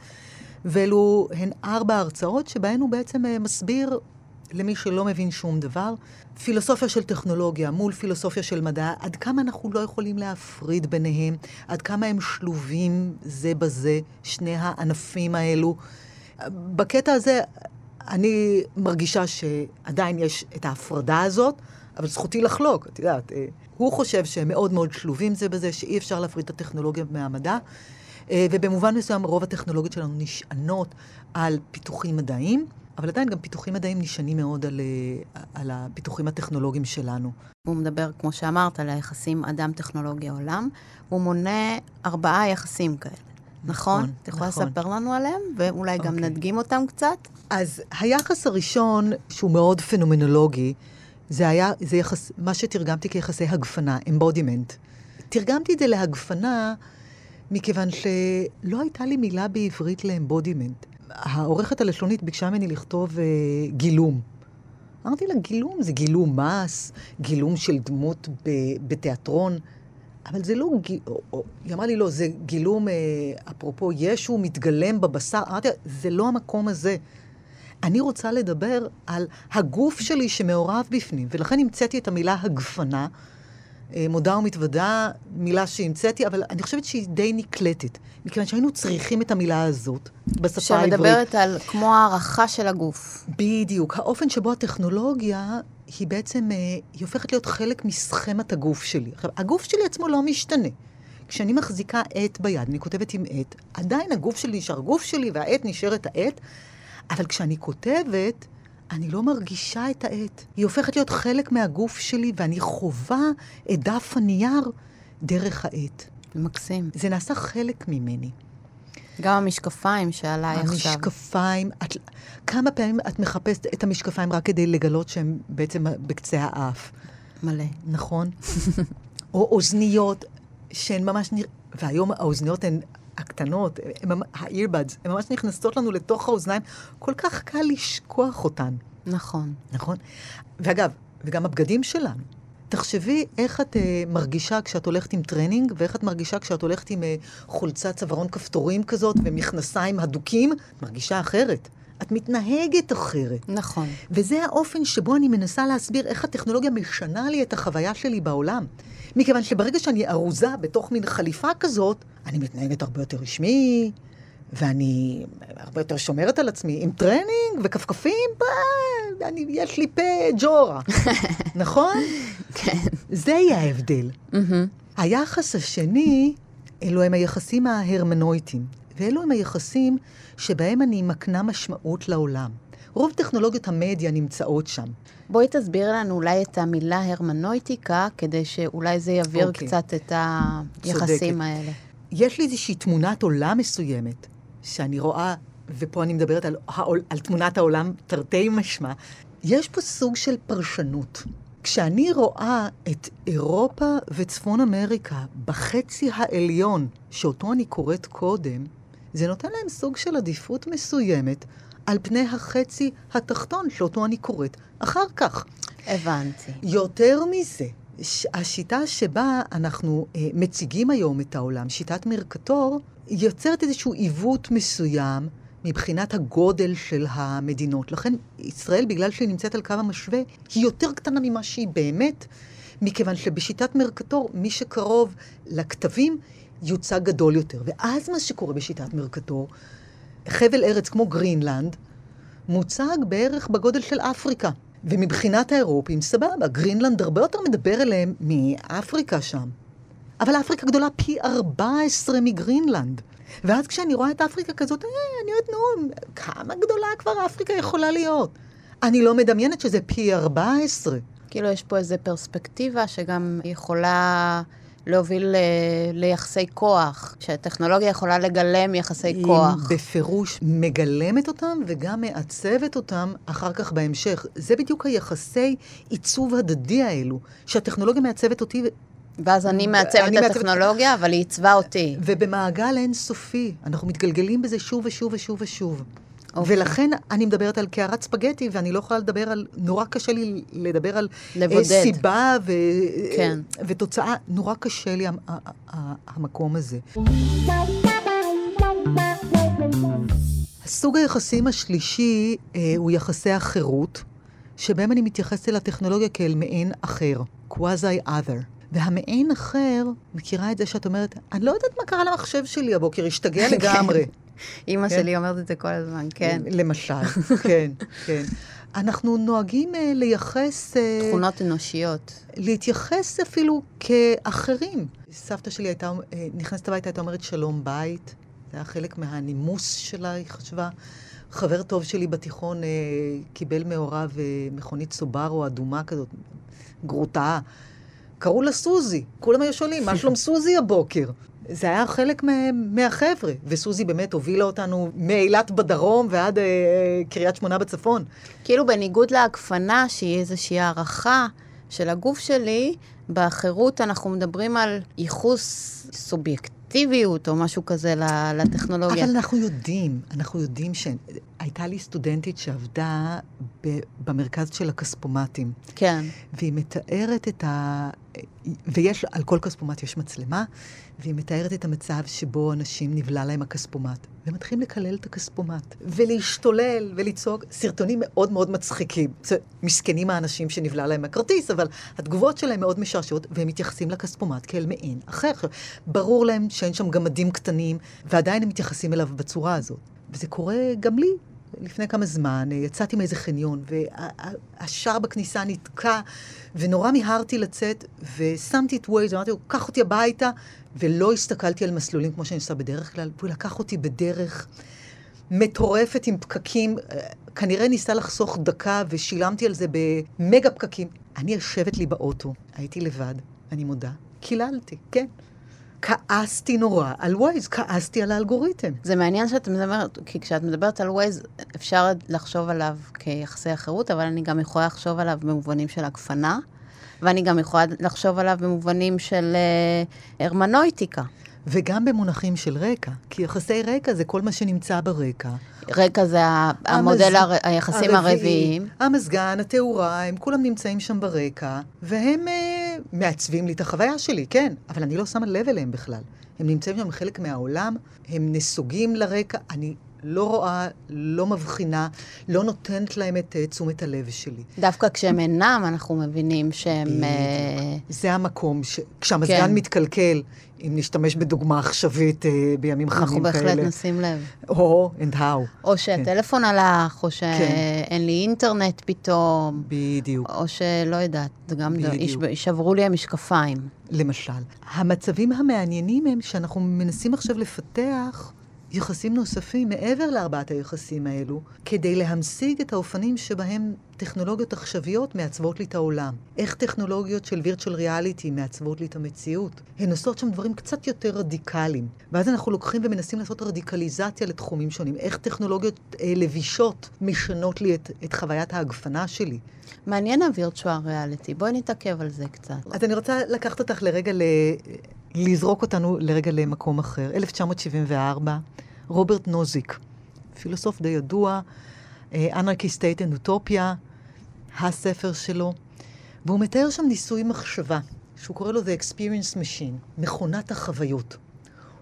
ואלו הן ארבע הרצאות שבהן הוא בעצם אה, מסביר למי שלא מבין שום דבר, פילוסופיה של טכנולוגיה מול פילוסופיה של מדע, עד כמה אנחנו לא יכולים להפריד ביניהם, עד כמה הם שלובים זה בזה, שני הענפים האלו. בקטע הזה, אני מרגישה שעדיין יש את ההפרדה הזאת, אבל זכותי לחלוק, את יודעת. אה, הוא חושב שהם מאוד מאוד שלובים זה בזה, שאי אפשר להפריד את הטכנולוגיה מהמדע. אה, ובמובן מסוים רוב הטכנולוגיות שלנו נשענות על פיתוחים מדעיים. אבל עדיין גם פיתוחים מדעיים נשענים מאוד על, אה, על הפיתוחים הטכנולוגיים שלנו. הוא מדבר, כמו שאמרת, על היחסים אדם-טכנולוגיה-עולם. הוא מונה ארבעה יחסים כאלה. נכון? נכון. את יכולה נכון. לספר לנו עליהם, ואולי גם אוקיי. נדגים אותם קצת? אז היחס הראשון, שהוא מאוד פנומנולוגי, זה היה, זה יחס, מה שתרגמתי כיחסי הגפנה, embodiment. תרגמתי את זה להגפנה מכיוון שלא הייתה לי מילה בעברית לאמבודימנט. העורכת הלשונית ביקשה ממני לכתוב אה, גילום. אמרתי לה, גילום זה גילום מס, גילום של דמות ב, בתיאטרון, אבל זה לא, או, היא אמרה לי, לא, זה גילום, אה, אפרופו ישו מתגלם בבשר. אמרתי לה, זה לא המקום הזה. אני רוצה לדבר על הגוף שלי שמעורב בפנים, ולכן המצאתי את המילה הגפנה. אה, מודה ומתוודה, מילה שהמצאתי, אבל אני חושבת שהיא די נקלטת, מכיוון שהיינו צריכים את המילה הזאת בשפה העברית. שמדברת על כמו הערכה של הגוף. בדיוק. האופן שבו הטכנולוגיה היא בעצם, אה, היא הופכת להיות חלק מסכמת הגוף שלי. עכשיו, הגוף שלי עצמו לא משתנה. כשאני מחזיקה עט ביד, אני כותבת עם עט, עדיין הגוף שלי נשאר גוף שלי והעט נשארת העט, אבל כשאני כותבת, אני לא מרגישה את העט. היא הופכת להיות חלק מהגוף שלי, ואני חווה את דף הנייר דרך העט. מקסים. זה נעשה חלק ממני. גם המשקפיים שעליי עכשיו. המשקפיים, את, כמה פעמים את מחפשת את המשקפיים רק כדי לגלות שהם בעצם בקצה האף? מלא. נכון? או אוזניות שהן ממש נראות, והיום האוזניות הן הקטנות, ה-earbuds, הן ממש נכנסות לנו לתוך האוזניים, כל כך קל לשכוח אותן. נכון. נכון? ואגב, וגם הבגדים שלנו. תחשבי איך את אה, מרגישה כשאת הולכת עם טרנינג, ואיך את מרגישה כשאת הולכת עם אה, חולצת צווארון כפתורים כזאת ומכנסיים הדוקים, את מרגישה אחרת. את מתנהגת אחרת. נכון. וזה האופן שבו אני מנסה להסביר איך הטכנולוגיה משנה לי את החוויה שלי בעולם. מכיוון שברגע שאני ארוזה בתוך מין חליפה כזאת, אני מתנהגת הרבה יותר רשמי, ואני הרבה יותר שומרת על עצמי, עם טרנינג וכפכפים, אני, יש לי פה ג'ורה, נכון? כן. זה יהיה ההבדל. היחס השני, אלו הם היחסים ההרמנויטיים, ואלו הם היחסים שבהם אני מקנה משמעות לעולם. רוב טכנולוגיות המדיה נמצאות שם. בואי תסביר לנו אולי את המילה הרמנויטיקה, כדי שאולי זה יבהיר אוקיי. אוקיי. קצת את היחסים צודקת. האלה. יש לי איזושהי תמונת עולם מסוימת, שאני רואה, ופה אני מדברת על, על תמונת העולם תרתי משמע, יש פה סוג של פרשנות. כשאני רואה את אירופה וצפון אמריקה בחצי העליון, שאותו אני קוראת קודם, זה נותן להם סוג של עדיפות מסוימת על פני החצי התחתון, שאותו אני קוראת אחר כך. הבנתי. יותר מזה, השיטה שבה אנחנו אה, מציגים היום את העולם, שיטת מרקטור, יוצרת איזשהו עיוות מסוים מבחינת הגודל של המדינות. לכן ישראל, בגלל שהיא נמצאת על קו המשווה, היא יותר קטנה ממה שהיא באמת, מכיוון שבשיטת מרקטור, מי שקרוב לקטבים יוצג גדול יותר. ואז מה שקורה בשיטת מרקטור, חבל ארץ כמו גרינלנד, מוצג בערך בגודל של אפריקה. ומבחינת האירופים, סבבה, גרינלנד הרבה יותר מדבר אליהם מאפריקה שם. אבל אפריקה גדולה פי 14 מגרינלנד. ואז כשאני רואה את אפריקה כזאת, אה, אני אומרת, נו, כמה גדולה כבר אפריקה יכולה להיות? אני לא מדמיינת שזה פי 14. כאילו, יש פה איזו פרספקטיבה שגם יכולה להוביל אה, ליחסי כוח, שהטכנולוגיה יכולה לגלם יחסי היא כוח. היא בפירוש מגלמת אותם וגם מעצבת אותם אחר כך בהמשך. זה בדיוק היחסי עיצוב הדדי האלו, שהטכנולוגיה מעצבת אותי ואז אני מעצבת את הטכנולוגיה, אבל היא עיצבה אותי. ובמעגל אינסופי, אנחנו מתגלגלים בזה שוב ושוב ושוב ושוב. Okay. אוקיי. ולכן אני מדברת על קערת ספגטי, ואני לא יכולה לדבר על, נורא קשה לי לדבר על אה, לבודד. סיבה ו, כן. ותוצאה, נורא קשה לי המקום הזה. סוג היחסים השלישי אה, הוא יחסי החירות, שבהם אני מתייחסת אל הטכנולוגיה כאל מעין אחר, quasi-other. והמעין אחר מכירה את זה שאת אומרת, אני לא יודעת מה קרה למחשב שלי הבוקר, השתגע לגמרי. אימא כן? שלי אומרת את זה כל הזמן, כן. למשל, כן, כן. אנחנו נוהגים uh, לייחס... Uh, תכונות אנושיות. להתייחס אפילו כאחרים. סבתא שלי הייתה, uh, נכנסת הביתה, הייתה אומרת שלום בית. זה היה חלק מהנימוס שלה, היא חשבה. חבר טוב שלי בתיכון uh, קיבל מהוריו uh, מכונית סובארו אדומה כזאת, גרוטה. קראו לה סוזי. כולם היו שואלים, מה שלום סוזי הבוקר? זה היה חלק מהחבר'ה, וסוזי באמת הובילה אותנו מאילת בדרום ועד אה, קריית שמונה בצפון. כאילו בניגוד להגפנה, שהיא איזושהי הערכה של הגוף שלי, בחירות אנחנו מדברים על ייחוס סובייקטיביות או משהו כזה לטכנולוגיה. אבל אנחנו יודעים, אנחנו יודעים שהייתה לי סטודנטית שעבדה ב, במרכז של הכספומטים. כן. והיא מתארת את ה... ויש, על כל כספומט יש מצלמה, והיא מתארת את המצב שבו אנשים נבלע להם הכספומט. והם מתחילים לקלל את הכספומט, ולהשתולל ולצעוק. סרטונים מאוד מאוד מצחיקים. מסכנים האנשים שנבלע להם הכרטיס, אבל התגובות שלהם מאוד משעשעות, והם מתייחסים לכספומט כאל מעין אחר. ברור להם שאין שם גמדים קטנים, ועדיין הם מתייחסים אליו בצורה הזאת. וזה קורה גם לי. לפני כמה זמן יצאתי מאיזה חניון, והשער בכניסה נתקע, ונורא מיהרתי לצאת, ושמתי את ווייז, אמרתי לו, קח אותי הביתה, ולא הסתכלתי על מסלולים כמו שאני עושה בדרך כלל, והוא לקח אותי בדרך מטורפת עם פקקים, כנראה ניסה לחסוך דקה, ושילמתי על זה במגה פקקים. אני יושבת לי באוטו, הייתי לבד, אני מודה, קיללתי, כן. כעסתי נורא על ווייז, כעסתי על האלגוריתם. זה מעניין שאת מדברת, כי כשאת מדברת על ווייז, אפשר לחשוב עליו כיחסי החירות, אבל אני גם יכולה לחשוב עליו במובנים של הגפנה, ואני גם יכולה לחשוב עליו במובנים של uh, הרמנויטיקה. וגם במונחים של רקע, כי יחסי רקע זה כל מה שנמצא ברקע. רקע זה המודל המז... הר... היחסים הרביעיים. המזגן, התאורה, הם כולם נמצאים שם ברקע, והם uh, מעצבים לי את החוויה שלי, כן, אבל אני לא שמה לב אליהם בכלל. הם נמצאים שם חלק מהעולם, הם נסוגים לרקע, אני לא רואה, לא מבחינה, לא נותנת להם את uh, תשומת הלב שלי. דווקא כשהם אינם, אנחנו מבינים שהם... Uh... זה המקום, ש... כשהמזגן כן. מתקלקל, אם נשתמש בדוגמה עכשווית uh, בימים חמים כאלה. אנחנו בהחלט נשים לב. או, and how. או כן. שהטלפון כן. הלך, או שאין כן. לי אינטרנט פתאום. בדיוק. או שלא יודעת, זה גם שברו לי המשקפיים. למשל. המצבים המעניינים הם שאנחנו מנסים עכשיו לפתח יחסים נוספים מעבר לארבעת היחסים האלו, כדי להמשיג את האופנים שבהם טכנולוגיות עכשוויות מעצבות לי את העולם. איך טכנולוגיות של וירטואל ריאליטי מעצבות לי את המציאות. הן עושות שם דברים קצת יותר רדיקליים. ואז אנחנו לוקחים ומנסים לעשות רדיקליזציה לתחומים שונים. איך טכנולוגיות אה, לבישות משנות לי את, את חוויית ההגפנה שלי. מעניין הווירטואל ריאליטי. בואי נתעכב על זה קצת. אז אני רוצה לקחת אותך לרגע ל... לזרוק אותנו לרגע למקום אחר. 1974, רוברט נוזיק, פילוסוף די ידוע, Anarchy State and Utopia, הספר שלו, והוא מתאר שם ניסוי מחשבה, שהוא קורא לו The Experience Machine, מכונת החוויות.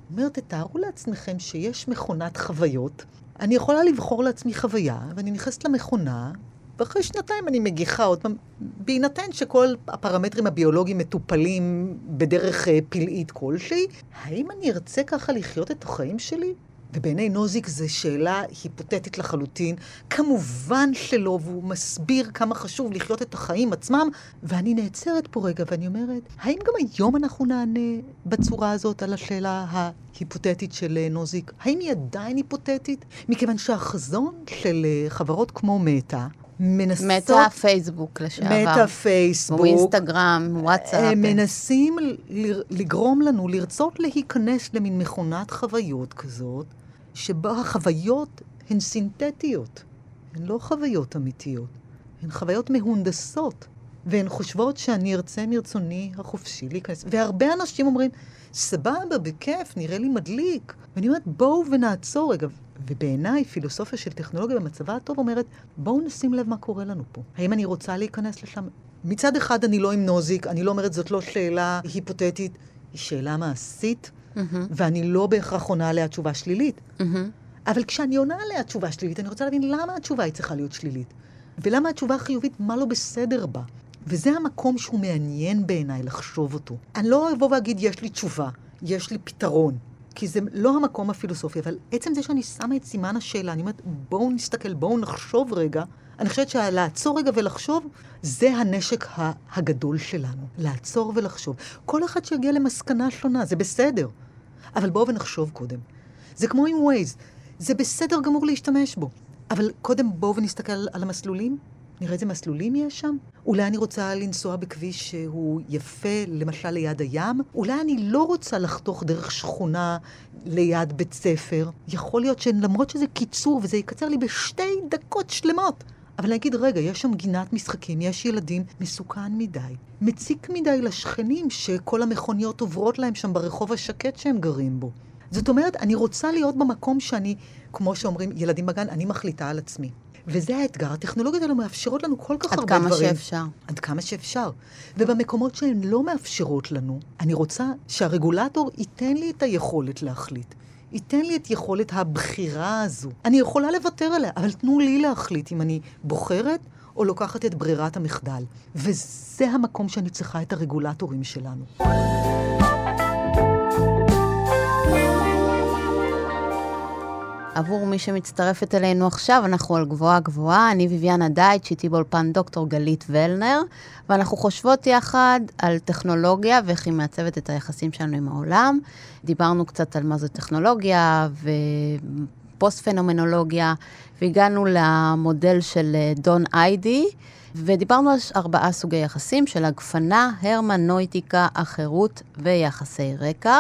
הוא אומר, תתארו לעצמכם שיש מכונת חוויות, אני יכולה לבחור לעצמי חוויה, ואני נכנסת למכונה, ואחרי שנתיים אני מגיחה עוד פעם, בהינתן שכל הפרמטרים הביולוגיים מטופלים בדרך אה, פלאית כלשהי, האם אני ארצה ככה לחיות את החיים שלי? ובעיני נוזיק זו שאלה היפותטית לחלוטין. כמובן שלא, והוא מסביר כמה חשוב לחיות את החיים עצמם, ואני נעצרת פה רגע ואני אומרת, האם גם היום אנחנו נענה בצורה הזאת על השאלה ההיפותטית של אה, נוזיק? האם היא עדיין היפותטית? מכיוון שהחזון של אה, חברות כמו מטא, מנסות... מטה פייסבוק לשעבר. מטה פייסבוק. או אינסטגרם, וואטסאפ. הם מנסים לגרום לנו לרצות להיכנס למין מכונת חוויות כזאת, שבה החוויות הן סינתטיות. הן לא חוויות אמיתיות, הן חוויות מהונדסות. והן חושבות שאני ארצה מרצוני החופשי להיכנס. והרבה אנשים אומרים, סבבה, בכיף, נראה לי מדליק. ואני אומרת, בואו ונעצור רגע. ובעיניי, פילוסופיה של טכנולוגיה במצבה הטוב אומרת, בואו נשים לב מה קורה לנו פה. האם אני רוצה להיכנס לשם? מצד אחד, אני לא עם נוזיק, אני לא אומרת, זאת לא שאלה היפותטית, היא שאלה מעשית, mm-hmm. ואני לא בהכרח עונה עליה תשובה שלילית. Mm-hmm. אבל כשאני עונה עליה תשובה שלילית, אני רוצה להבין למה התשובה היא צריכה להיות שלילית. ולמה התשובה החיובית, מה לא בסדר בה. וזה המקום שהוא מעניין בעיניי לחשוב אותו. אני לא אבוא ואגיד, יש לי תשובה, יש לי פתרון. כי זה לא המקום הפילוסופי, אבל עצם זה שאני שמה את סימן השאלה, אני אומרת, בואו נסתכל, בואו נחשוב רגע. אני חושבת שלעצור רגע ולחשוב, זה הנשק הגדול שלנו. לעצור ולחשוב. כל אחד שיגיע למסקנה שונה, זה בסדר. אבל בואו ונחשוב קודם. זה כמו עם ווייז, זה בסדר גמור להשתמש בו. אבל קודם בואו ונסתכל על המסלולים, נראה איזה מסלולים יש שם. אולי אני רוצה לנסוע בכביש שהוא יפה, למשל ליד הים. אולי אני לא רוצה לחתוך דרך שכונה ליד בית ספר. יכול להיות שלמרות שזה קיצור, וזה יקצר לי בשתי דקות שלמות. אבל להגיד, רגע, יש שם גינת משחקים, יש ילדים, מסוכן מדי. מציק מדי לשכנים שכל המכוניות עוברות להם שם ברחוב השקט שהם גרים בו. זאת אומרת, אני רוצה להיות במקום שאני, כמו שאומרים ילדים בגן, אני מחליטה על עצמי. וזה האתגר. הטכנולוגיות האלו מאפשרות לנו כל כך הרבה דברים. עד כמה שאפשר. עד כמה שאפשר. ובמקומות שהן לא מאפשרות לנו, אני רוצה שהרגולטור ייתן לי את היכולת להחליט. ייתן לי את יכולת הבחירה הזו. אני יכולה לוותר עליה, אבל תנו לי להחליט אם אני בוחרת או לוקחת את ברירת המחדל. וזה המקום שאני צריכה את הרגולטורים שלנו. עבור מי שמצטרפת אלינו עכשיו, אנחנו על גבוהה גבוהה, אני ביביאנה דייט, איתי באולפן דוקטור גלית ולנר, ואנחנו חושבות יחד על טכנולוגיה ואיך היא מעצבת את היחסים שלנו עם העולם. דיברנו קצת על מה זו טכנולוגיה ופוסט-פנומנולוגיה, והגענו למודל של אה, דון איידי, ודיברנו על ארבעה סוגי יחסים של הגפנה, הרמנויטיקה, החירות ויחסי רקע.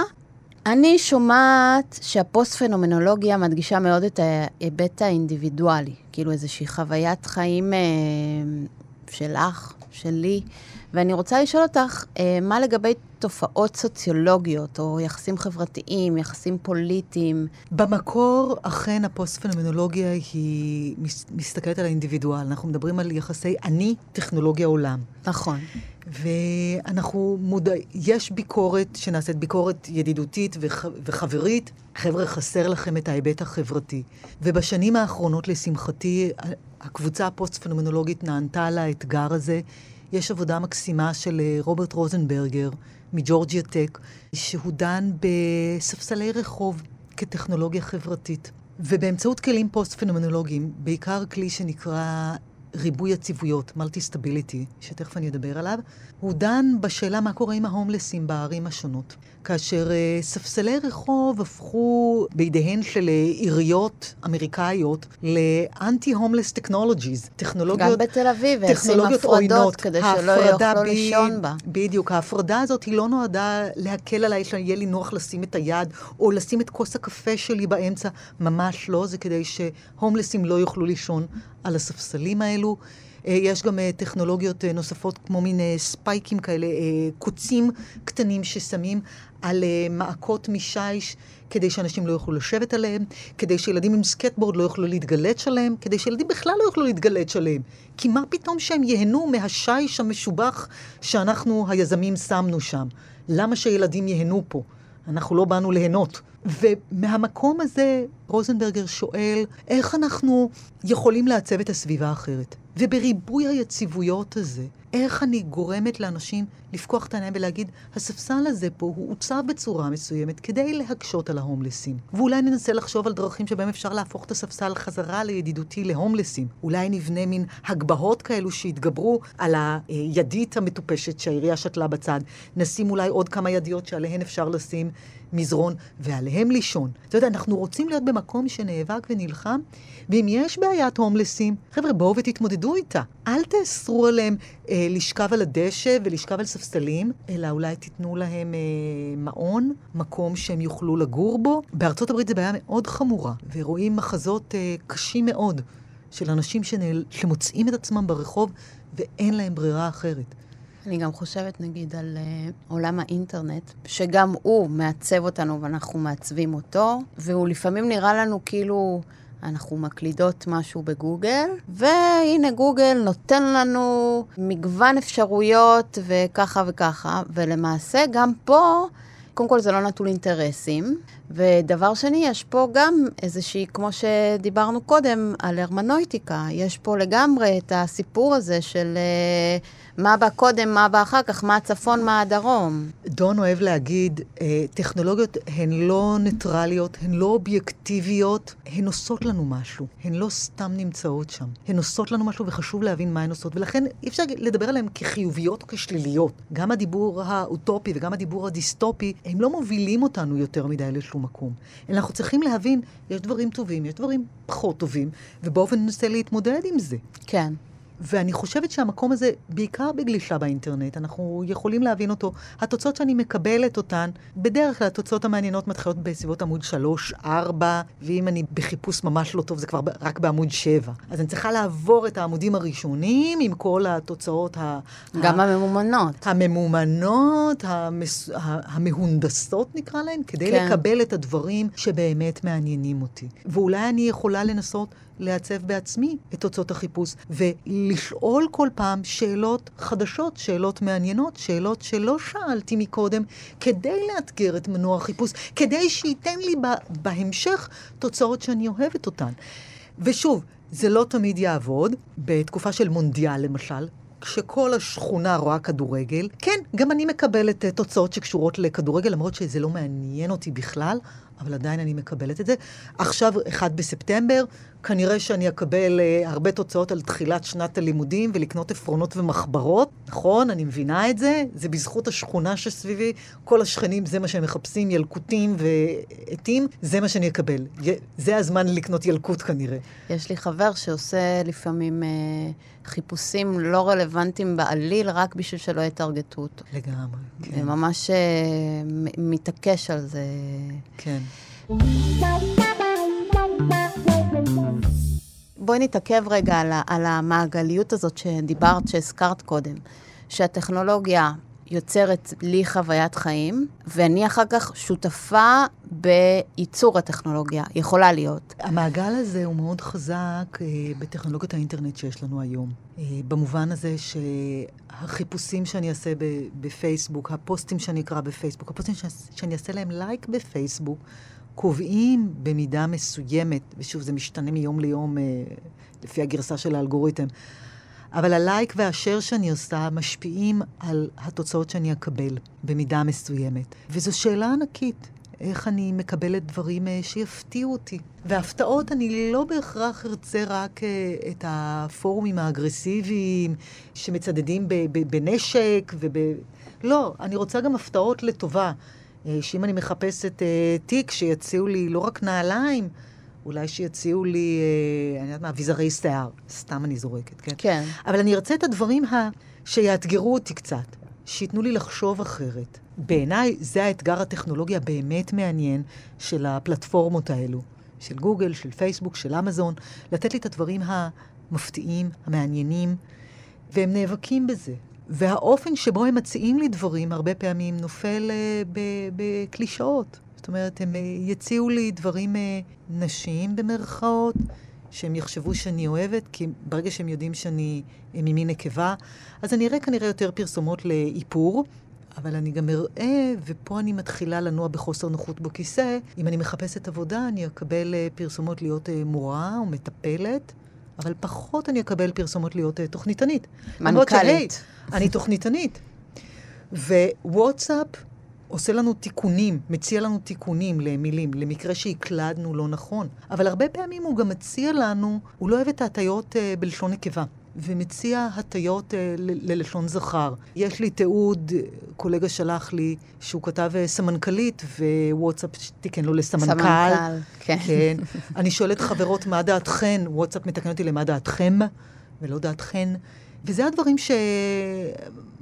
אני שומעת שהפוסט-פנומנולוגיה מדגישה מאוד את ההיבט האינדיבידואלי, כאילו איזושהי חוויית חיים אה, שלך, שלי, ואני רוצה לשאול אותך, אה, מה לגבי תופעות סוציולוגיות, או יחסים חברתיים, יחסים פוליטיים? במקור, אכן הפוסט-פנומנולוגיה היא מסתכלת על האינדיבידואל. אנחנו מדברים על יחסי אני, טכנולוגיה, עולם. נכון. ואנחנו מודעים, יש ביקורת שנעשית ביקורת ידידותית וח, וחברית. חבר'ה, חסר לכם את ההיבט החברתי. ובשנים האחרונות, לשמחתי, הקבוצה הפוסט-פנומנולוגית נענתה לאתגר הזה. יש עבודה מקסימה של אה, רוברט רוזנברגר מ Georgia Tech, שהוא דן בספסלי רחוב כטכנולוגיה חברתית. ובאמצעות כלים פוסט-פנומנולוגיים, בעיקר כלי שנקרא ריבוי היציבויות, multi-stability, שתכף אני אדבר עליו, הוא דן בשאלה מה קורה עם ההומלסים בערים השונות. כאשר אה, ספסלי רחוב הפכו בידיהן של אה, עיריות אמריקאיות ל anti-homeless technologies, טכנולוגיות גם בתל אביב, הפרדות עוינות. כדי שלא יוכלו ב... לישון בה. בדיוק, ההפרדה הזאת היא לא נועדה להקל עליי, שיהיה לי נוח לשים את היד, או לשים את כוס הקפה שלי באמצע, ממש לא, זה כדי שהומלסים לא יוכלו לישון על הספסלים האלו. אפילו. אה, יש גם אה, טכנולוגיות אה, נוספות, כמו מין ספייקים כאלה, קוצים קטנים ששמים על מעקות משיש, כדי שאנשים לא יוכלו לשבת עליהם, כדי שילדים עם סקייטבורד לא יוכלו להתגלץ' עליהם, כדי שילדים בכלל לא יוכלו להתגלץ' עליהם. כי מה פתאום שהם ייהנו מהשיש המשובח שאנחנו, היזמים, שמנו שם? למה שילדים ייהנו פה? אנחנו לא באנו ליהנות. ומהמקום הזה רוזנברגר שואל, איך אנחנו יכולים לעצב את הסביבה האחרת? ובריבוי היציבויות הזה, איך אני גורמת לאנשים לפקוח את העיניים ולהגיד, הספסל הזה פה הוא עוצב בצורה מסוימת כדי להקשות על ההומלסים. ואולי ננסה לחשוב על דרכים שבהם אפשר להפוך את הספסל חזרה לידידותי להומלסים. אולי נבנה מין הגבהות כאלו שיתגברו על הידית המטופשת שהעירייה שתלה בצד. נשים אולי עוד כמה ידיות שעליהן אפשר לשים מזרון ועליהם לישון. אתה יודע, אנחנו רוצים להיות במקום שנאבק ונלחם, ואם יש בעיית הומלסים, חבר'ה, בואו ותתמודדו איתה. אל תאסרו עליהם אה, לשכב על הדשא ולשכב על ספסלים, אלא אולי תיתנו להם אה, מעון, מקום שהם יוכלו לגור בו. בארצות הברית זו בעיה מאוד חמורה, ורואים מחזות אה, קשים מאוד של אנשים שנל... שמוצאים את עצמם ברחוב ואין להם ברירה אחרת. אני גם חושבת, נגיד, על uh, עולם האינטרנט, שגם הוא מעצב אותנו ואנחנו מעצבים אותו, והוא לפעמים נראה לנו כאילו אנחנו מקלידות משהו בגוגל, והנה גוגל נותן לנו מגוון אפשרויות וככה וככה, ולמעשה גם פה... קודם כל זה לא נטול אינטרסים, ודבר שני, יש פה גם איזושהי, כמו שדיברנו קודם, על הרמנויטיקה. יש פה לגמרי את הסיפור הזה של uh, מה בא קודם, מה בא אחר כך, מה הצפון, מה הדרום. דון אוהב להגיד, אה, טכנולוגיות הן לא ניטרליות, הן לא אובייקטיביות, הן עושות לנו משהו. הן לא סתם נמצאות שם. הן עושות לנו משהו וחשוב להבין מה הן עושות, ולכן אי אפשר לדבר עליהן כחיוביות או כשליליות. גם הדיבור האוטופי וגם הדיבור הדיסטופי, הם לא מובילים אותנו יותר מדי לשום מקום. אלא אנחנו צריכים להבין, יש דברים טובים, יש דברים פחות טובים, ובאופן ננסה להתמודד עם זה. כן. ואני חושבת שהמקום הזה, בעיקר בגלישה באינטרנט, אנחנו יכולים להבין אותו. התוצאות שאני מקבלת אותן, בדרך כלל התוצאות המעניינות מתחילות בסביבות עמוד 3-4, ואם אני בחיפוש ממש לא טוב, זה כבר רק בעמוד 7. אז אני צריכה לעבור את העמודים הראשונים עם כל התוצאות ה... גם ה... הממומנות. הממומנות, המס... המהונדסות נקרא להן, כדי כן. לקבל את הדברים שבאמת מעניינים אותי. ואולי אני יכולה לנסות לעצב בעצמי את תוצאות החיפוש, ולשאול כל פעם שאלות חדשות, שאלות מעניינות, שאלות שלא שאלתי מקודם, כדי לאתגר את מנוע החיפוש, כדי שייתן לי בהמשך תוצאות שאני אוהבת אותן. ושוב, זה לא תמיד יעבוד. בתקופה של מונדיאל, למשל, כשכל השכונה רואה כדורגל, כן, גם אני מקבלת uh, תוצאות שקשורות לכדורגל, למרות שזה לא מעניין אותי בכלל, אבל עדיין אני מקבלת את זה. עכשיו, אחד בספטמבר, כנראה שאני אקבל uh, הרבה תוצאות על תחילת שנת הלימודים ולקנות עפרונות ומחברות. נכון, אני מבינה את זה. זה בזכות השכונה שסביבי. כל השכנים, זה מה שהם מחפשים, ילקוטים ועטים, זה מה שאני אקבל. זה הזמן לקנות ילקוט כנראה. יש לי חבר שעושה לפעמים uh, חיפושים לא רלוונטיים בעליל, רק בשביל שלא יטרגטו אותו. לגמרי, כן. ממש uh, מתעקש על זה. כן. בואי נתעכב רגע על, על המעגליות הזאת שדיברת, שהזכרת קודם, שהטכנולוגיה יוצרת לי חוויית חיים, ואני אחר כך שותפה בייצור הטכנולוגיה, יכולה להיות. המעגל הזה הוא מאוד חזק אה, בטכנולוגיות האינטרנט שיש לנו היום. אה, במובן הזה שהחיפושים שאני אעשה בפייסבוק, הפוסטים שאני אקרא בפייסבוק, הפוסטים שאני אעשה להם לייק בפייסבוק, קובעים במידה מסוימת, ושוב, זה משתנה מיום ליום אה, לפי הגרסה של האלגוריתם, אבל הלייק והשאר שאני עושה משפיעים על התוצאות שאני אקבל במידה מסוימת. וזו שאלה ענקית. איך אני מקבלת דברים אה, שיפתיעו אותי. והפתעות, אני לא בהכרח ארצה רק אה, את הפורומים האגרסיביים שמצדדים בנשק וב... לא, אני רוצה גם הפתעות לטובה. אה, שאם אני מחפשת אה, תיק, שיציעו לי לא רק נעליים, אולי שיציעו לי, אה, אני יודעת מה, אביזרי שיער. סתם אני זורקת, כן? כן. אבל אני ארצה את הדברים ה... שיאתגרו אותי קצת, שייתנו לי לחשוב אחרת. בעיניי זה האתגר הטכנולוגי הבאמת מעניין של הפלטפורמות האלו, של גוגל, של פייסבוק, של אמזון, לתת לי את הדברים המפתיעים, המעניינים, והם נאבקים בזה. והאופן שבו הם מציעים לי דברים הרבה פעמים נופל uh, בקלישאות. זאת אומרת, הם uh, יציעו לי דברים uh, נשיים במרכאות, שהם יחשבו שאני אוהבת, כי ברגע שהם יודעים שאני ממין נקבה, אז אני אראה כנראה יותר פרסומות לאיפור, אבל אני גם אראה, ופה אני מתחילה לנוע בחוסר נוחות בכיסא, אם אני מחפשת עבודה, אני אקבל uh, פרסומות להיות uh, מורה או מטפלת. אבל פחות אני אקבל פרסומות להיות uh, תוכניתנית. מנכ"לית. אני תוכניתנית. ווואטסאפ עושה לנו תיקונים, מציע לנו תיקונים למילים, למקרה שהקלדנו לא נכון. אבל הרבה פעמים הוא גם מציע לנו, הוא לא אוהב את ההטיות uh, בלשון נקבה. ומציע הטיות uh, ללשון זכר. יש לי תיעוד, קולגה שלח לי, שהוא כתב uh, סמנכ"לית, ווואטסאפ תיקן לו לסמנכ"ל. סמנכ"ל, כן. כן. אני שואלת חברות, מה דעתכן? וואטסאפ מתקן אותי למה דעתכם, ולא דעתכן. וזה הדברים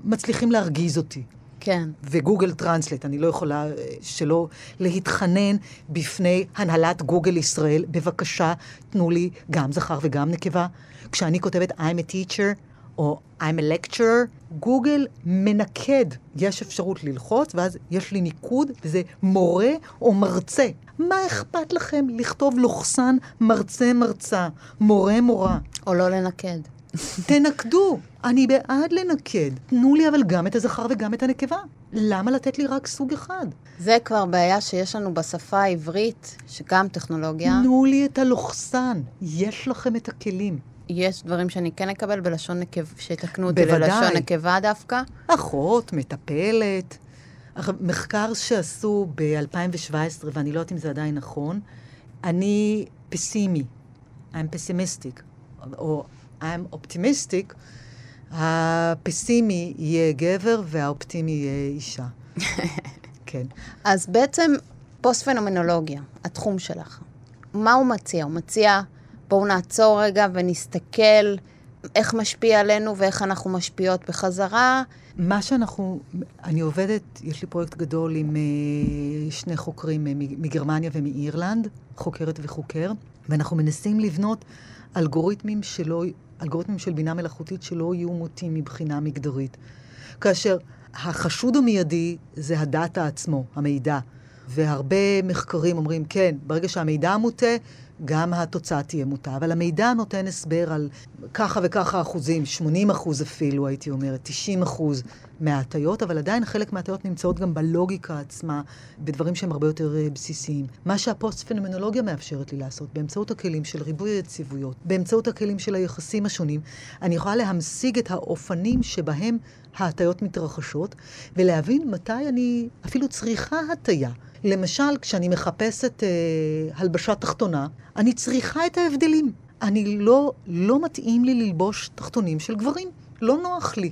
שמצליחים להרגיז אותי. כן. וגוגל טרנסלט, אני לא יכולה שלא להתחנן בפני הנהלת גוגל ישראל, בבקשה, תנו לי גם זכר וגם נקבה. כשאני כותבת I'm a teacher או I'm a lecturer, גוגל מנקד. יש אפשרות ללחוץ, ואז יש לי ניקוד, וזה מורה או מרצה. מה אכפת לכם לכתוב לוחסן מרצה מרצה, מורה מורה? או לא לנקד. תנקדו. אני בעד לנקד. תנו לי אבל גם את הזכר וגם את הנקבה. למה לתת לי רק סוג אחד? זה כבר בעיה שיש לנו בשפה העברית, שגם טכנולוגיה. תנו לי את הלוחסן. יש לכם את הכלים. יש דברים שאני כן אקבל בלשון נקבה, שיתקנו אותי ללשון נקבה דווקא? אחות, מטפלת. מחקר שעשו ב-2017, ואני לא יודעת אם זה עדיין נכון, אני פסימי, I'm pessimistic, או I'm optimistic, הפסימי יהיה גבר והאופטימי יהיה אישה. כן. אז בעצם פוסט-פנומנולוגיה, התחום שלך, מה הוא מציע? הוא מציע, בואו נעצור רגע ונסתכל איך משפיע עלינו ואיך אנחנו משפיעות בחזרה. מה שאנחנו, אני עובדת, יש לי פרויקט גדול עם uh, שני חוקרים uh, מגרמניה ומאירלנד, חוקרת וחוקר, ואנחנו מנסים לבנות אלגוריתמים שלא, אלגוריתמים של בינה מלאכותית שלא יהיו מוטים מבחינה מגדרית. כאשר החשוד המיידי זה הדאטה עצמו, המידע. והרבה מחקרים אומרים, כן, ברגע שהמידע מוטה, גם התוצאה תהיה מוטה. אבל המידע נותן הסבר על ככה וככה אחוזים, 80 אחוז אפילו, הייתי אומרת, 90 אחוז מההטיות, אבל עדיין חלק מההטיות נמצאות גם בלוגיקה עצמה, בדברים שהם הרבה יותר uh, בסיסיים. מה שהפוסט-פנומנולוגיה מאפשרת לי לעשות, באמצעות הכלים של ריבוי היציבויות, באמצעות הכלים של היחסים השונים, אני יכולה להמשיג את האופנים שבהם ההטיות מתרחשות, ולהבין מתי אני אפילו צריכה הטיה. למשל, כשאני מחפשת אה, הלבשה תחתונה, אני צריכה את ההבדלים. אני לא, לא מתאים לי ללבוש תחתונים של גברים. לא נוח לי.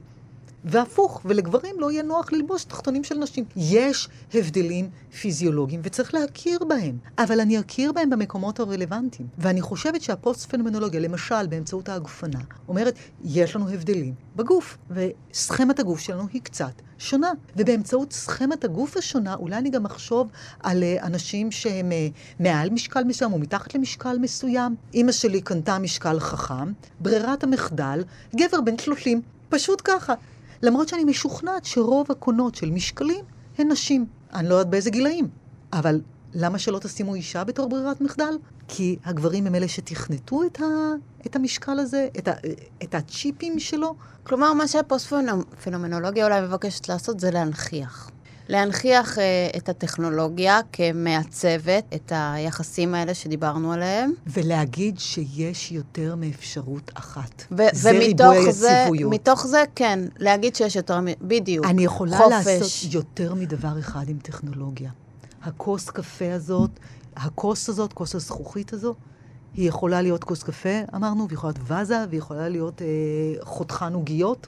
והפוך, ולגברים לא יהיה נוח ללבוש תחתונים של נשים. יש הבדלים פיזיולוגיים וצריך להכיר בהם, אבל אני אכיר בהם במקומות הרלוונטיים. ואני חושבת שהפוסט-פנומנולוגיה, למשל באמצעות ההגפנה, אומרת, יש לנו הבדלים בגוף, וסכמת הגוף שלנו היא קצת שונה. ובאמצעות סכמת הגוף השונה, אולי אני גם אחשוב על uh, אנשים שהם uh, מעל משקל מסוים או מתחת למשקל מסוים. אימא שלי קנתה משקל חכם, ברירת המחדל, גבר בן 30. פשוט ככה. למרות שאני משוכנעת שרוב הקונות של משקלים הן נשים. אני לא יודעת באיזה גילאים, אבל למה שלא תשימו אישה בתור ברירת מחדל? כי הגברים הם אלה שתכנתו את, ה, את המשקל הזה, את, ה, את הצ'יפים שלו. כלומר, מה שהפוסט-פנומנולוגיה אולי מבקשת לעשות זה להנכיח. להנכיח uh, את הטכנולוגיה כמעצבת את היחסים האלה שדיברנו עליהם. ולהגיד שיש יותר מאפשרות אחת. ו- זה ריבוי היציבויות. מתוך זה, כן, להגיד שיש יותר, בדיוק. אני יכולה חופש. לעשות יותר מדבר אחד עם טכנולוגיה. הכוס קפה הזאת, הכוס הזאת, כוס הזכוכית הזו, היא יכולה להיות כוס קפה, אמרנו, והיא יכולה להיות וזה, והיא יכולה להיות אה, חותכן עוגיות.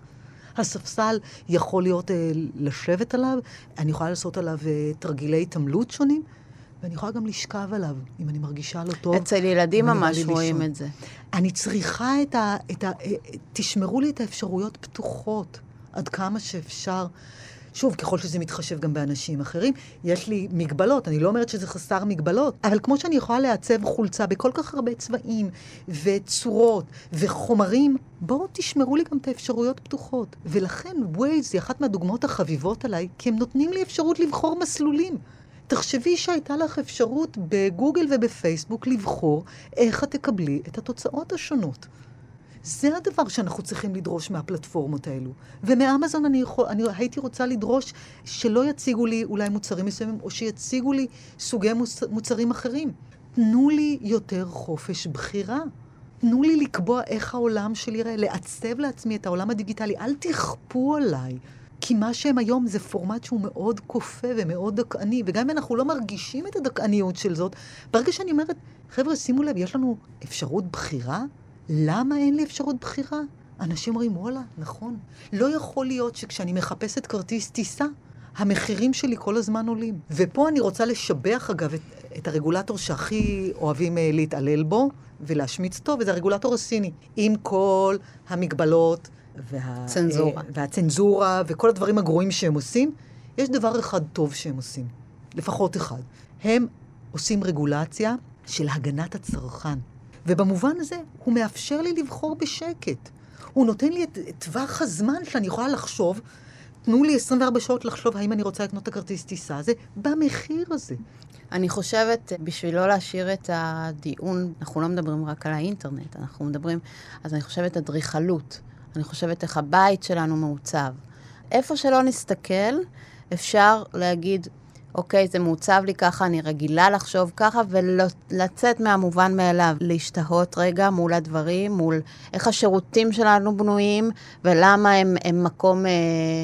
הספסל יכול להיות אה, לשבת עליו, אני יכולה לעשות עליו אה, תרגילי התעמלות שונים, ואני יכולה גם לשכב עליו, אם אני mרגישה לא טוב. אצל ילדים ממש רואים את זה. אני צריכה את ה, את ה... אה, תשמרו לי את האפשרויות פתוחות עד כמה שאפשר. שוב, ככל שזה מתחשב גם באנשים אחרים, יש לי מגבלות, אני לא אומרת שזה חסר מגבלות, אבל כמו שאני יכולה לעצב חולצה בכל כך הרבה צבעים וצורות וחומרים, בואו תשמרו לי גם את האפשרויות פתוחות. ולכן ווייז היא אחת מהדוגמאות החביבות עליי, כי הם נותנים לי אפשרות לבחור מסלולים. תחשבי שהייתה לך אפשרות בגוגל ובפייסבוק לבחור איך את תקבלי את התוצאות השונות. זה הדבר שאנחנו צריכים לדרוש מהפלטפורמות האלו. ומאמזון אני, יכול, אני הייתי רוצה לדרוש שלא יציגו לי אולי מוצרים מסוימים, או שיציגו לי סוגי מוצ, מוצרים אחרים. תנו לי יותר חופש בחירה. תנו לי לקבוע איך העולם שלי יראה, לעצב לעצמי את העולם הדיגיטלי. אל תכפו עליי. כי מה שהם היום זה פורמט שהוא מאוד כופה ומאוד דכאני, וגם אם אנחנו לא מרגישים את הדכאניות של זאת, ברגע שאני אומרת, חבר'ה, שימו לב, יש לנו אפשרות בחירה? למה אין לי אפשרות בחירה? אנשים אומרים, וואלה, נכון. לא יכול להיות שכשאני מחפשת כרטיס טיסה, המחירים שלי כל הזמן עולים. ופה אני רוצה לשבח, אגב, את, את הרגולטור שהכי אוהבים אה, להתעלל בו ולהשמיץ אותו, וזה הרגולטור הסיני. עם כל המגבלות וה, צנזורה. אה, והצנזורה וכל הדברים הגרועים שהם עושים, יש דבר אחד טוב שהם עושים, לפחות אחד. הם עושים רגולציה של הגנת הצרכן. ובמובן הזה, הוא מאפשר לי לבחור בשקט. הוא נותן לי את, טווח הזמן שאני יכולה לחשוב, תנו לי 24 שעות לחשוב האם אני רוצה לקנות את הכרטיס טיסה הזה, במחיר הזה. אני חושבת, בשביל לא להשאיר את הדיון, אנחנו לא מדברים רק על האינטרנט, אנחנו מדברים, אז אני חושבת אדריכלות. אני חושבת איך הבית שלנו מעוצב. איפה שלא נסתכל, אפשר להגיד, אוקיי, זה מעוצב לי ככה, אני רגילה לחשוב ככה, ולצאת מהמובן מאליו, להשתהות רגע מול הדברים, מול איך השירותים שלנו בנויים, ולמה הם, הם מקום אה,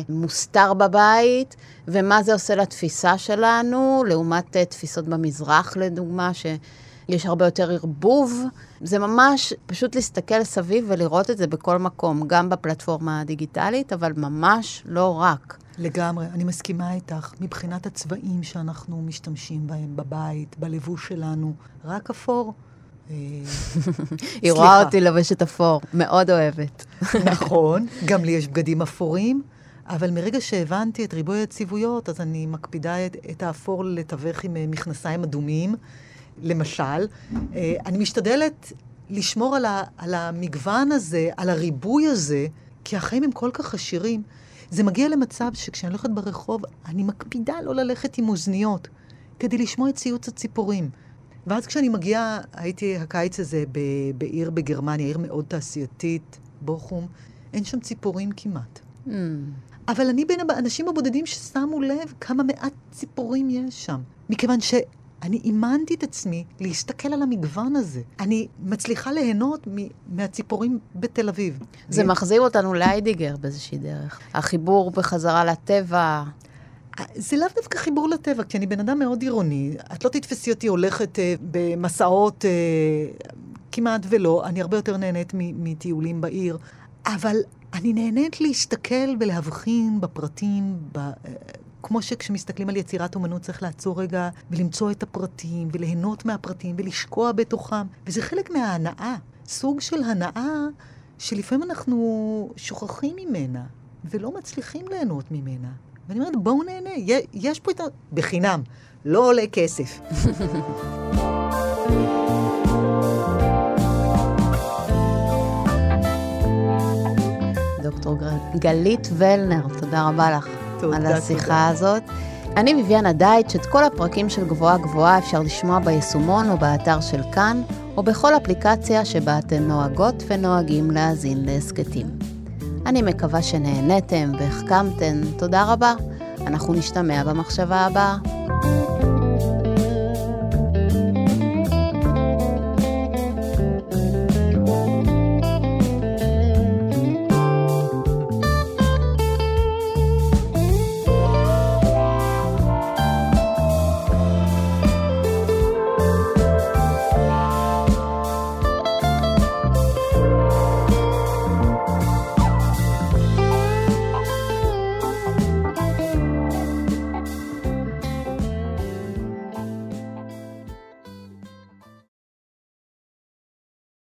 מוסתר בבית, ומה זה עושה לתפיסה שלנו, לעומת אה, תפיסות במזרח, לדוגמה, שיש הרבה יותר ערבוב. זה ממש פשוט להסתכל סביב ולראות את זה בכל מקום, גם בפלטפורמה הדיגיטלית, אבל ממש לא רק. לגמרי, אני מסכימה איתך. מבחינת הצבעים שאנחנו משתמשים בהם בבית, בלבוש שלנו, רק אפור. אה, היא רואה אותי לובשת אפור, מאוד אוהבת. נכון, גם לי יש בגדים אפורים, אבל מרגע שהבנתי את ריבוי הציוויות, אז אני מקפידה את, את האפור לתווך עם אה, מכנסיים אדומים, למשל. אה, אני משתדלת לשמור על, ה, על המגוון הזה, על הריבוי הזה, כי החיים הם כל כך עשירים. זה מגיע למצב שכשאני הולכת ברחוב, אני מקפידה לא ללכת עם אוזניות, כדי לשמוע את ציוץ הציפורים. ואז כשאני מגיעה, הייתי הקיץ הזה ב- בעיר בגרמניה, עיר מאוד תעשייתית, בוכום, אין שם ציפורים כמעט. Mm. אבל אני בין האנשים הבודדים ששמו לב כמה מעט ציפורים יש שם. מכיוון ש... אני אימנתי את עצמי להסתכל על המגוון הזה. אני מצליחה ליהנות מהציפורים בתל אביב. זה אני... מחזיר אותנו לאיידיגר באיזושהי דרך. החיבור בחזרה לטבע. זה לאו דווקא חיבור לטבע, כי אני בן אדם מאוד עירוני. את לא תתפסי אותי הולכת אה, במסעות אה, כמעט ולא. אני הרבה יותר נהנית מטיולים בעיר. אבל אני נהנית להסתכל ולהבחין בפרטים, ב, כמו שכשמסתכלים על יצירת אומנות צריך לעצור רגע ולמצוא את הפרטים וליהנות מהפרטים ולשקוע בתוכם. וזה חלק מההנאה, סוג של הנאה שלפעמים אנחנו שוכחים ממנה ולא מצליחים ליהנות ממנה. ואני אומרת, בואו נהנה, יש פה את ה... בחינם, לא עולה כסף. דוקטור גלית ולנר, תודה רבה לך. תודה, על השיחה תודה. הזאת. אני ביביאנה דייטש, את כל הפרקים של גבוהה גבוהה אפשר לשמוע ביישומון או באתר של כאן, או בכל אפליקציה שבה אתן נוהגות ונוהגים להאזין להסכתים. אני מקווה שנהניתם והחכמתן, תודה רבה. אנחנו נשתמע במחשבה הבאה.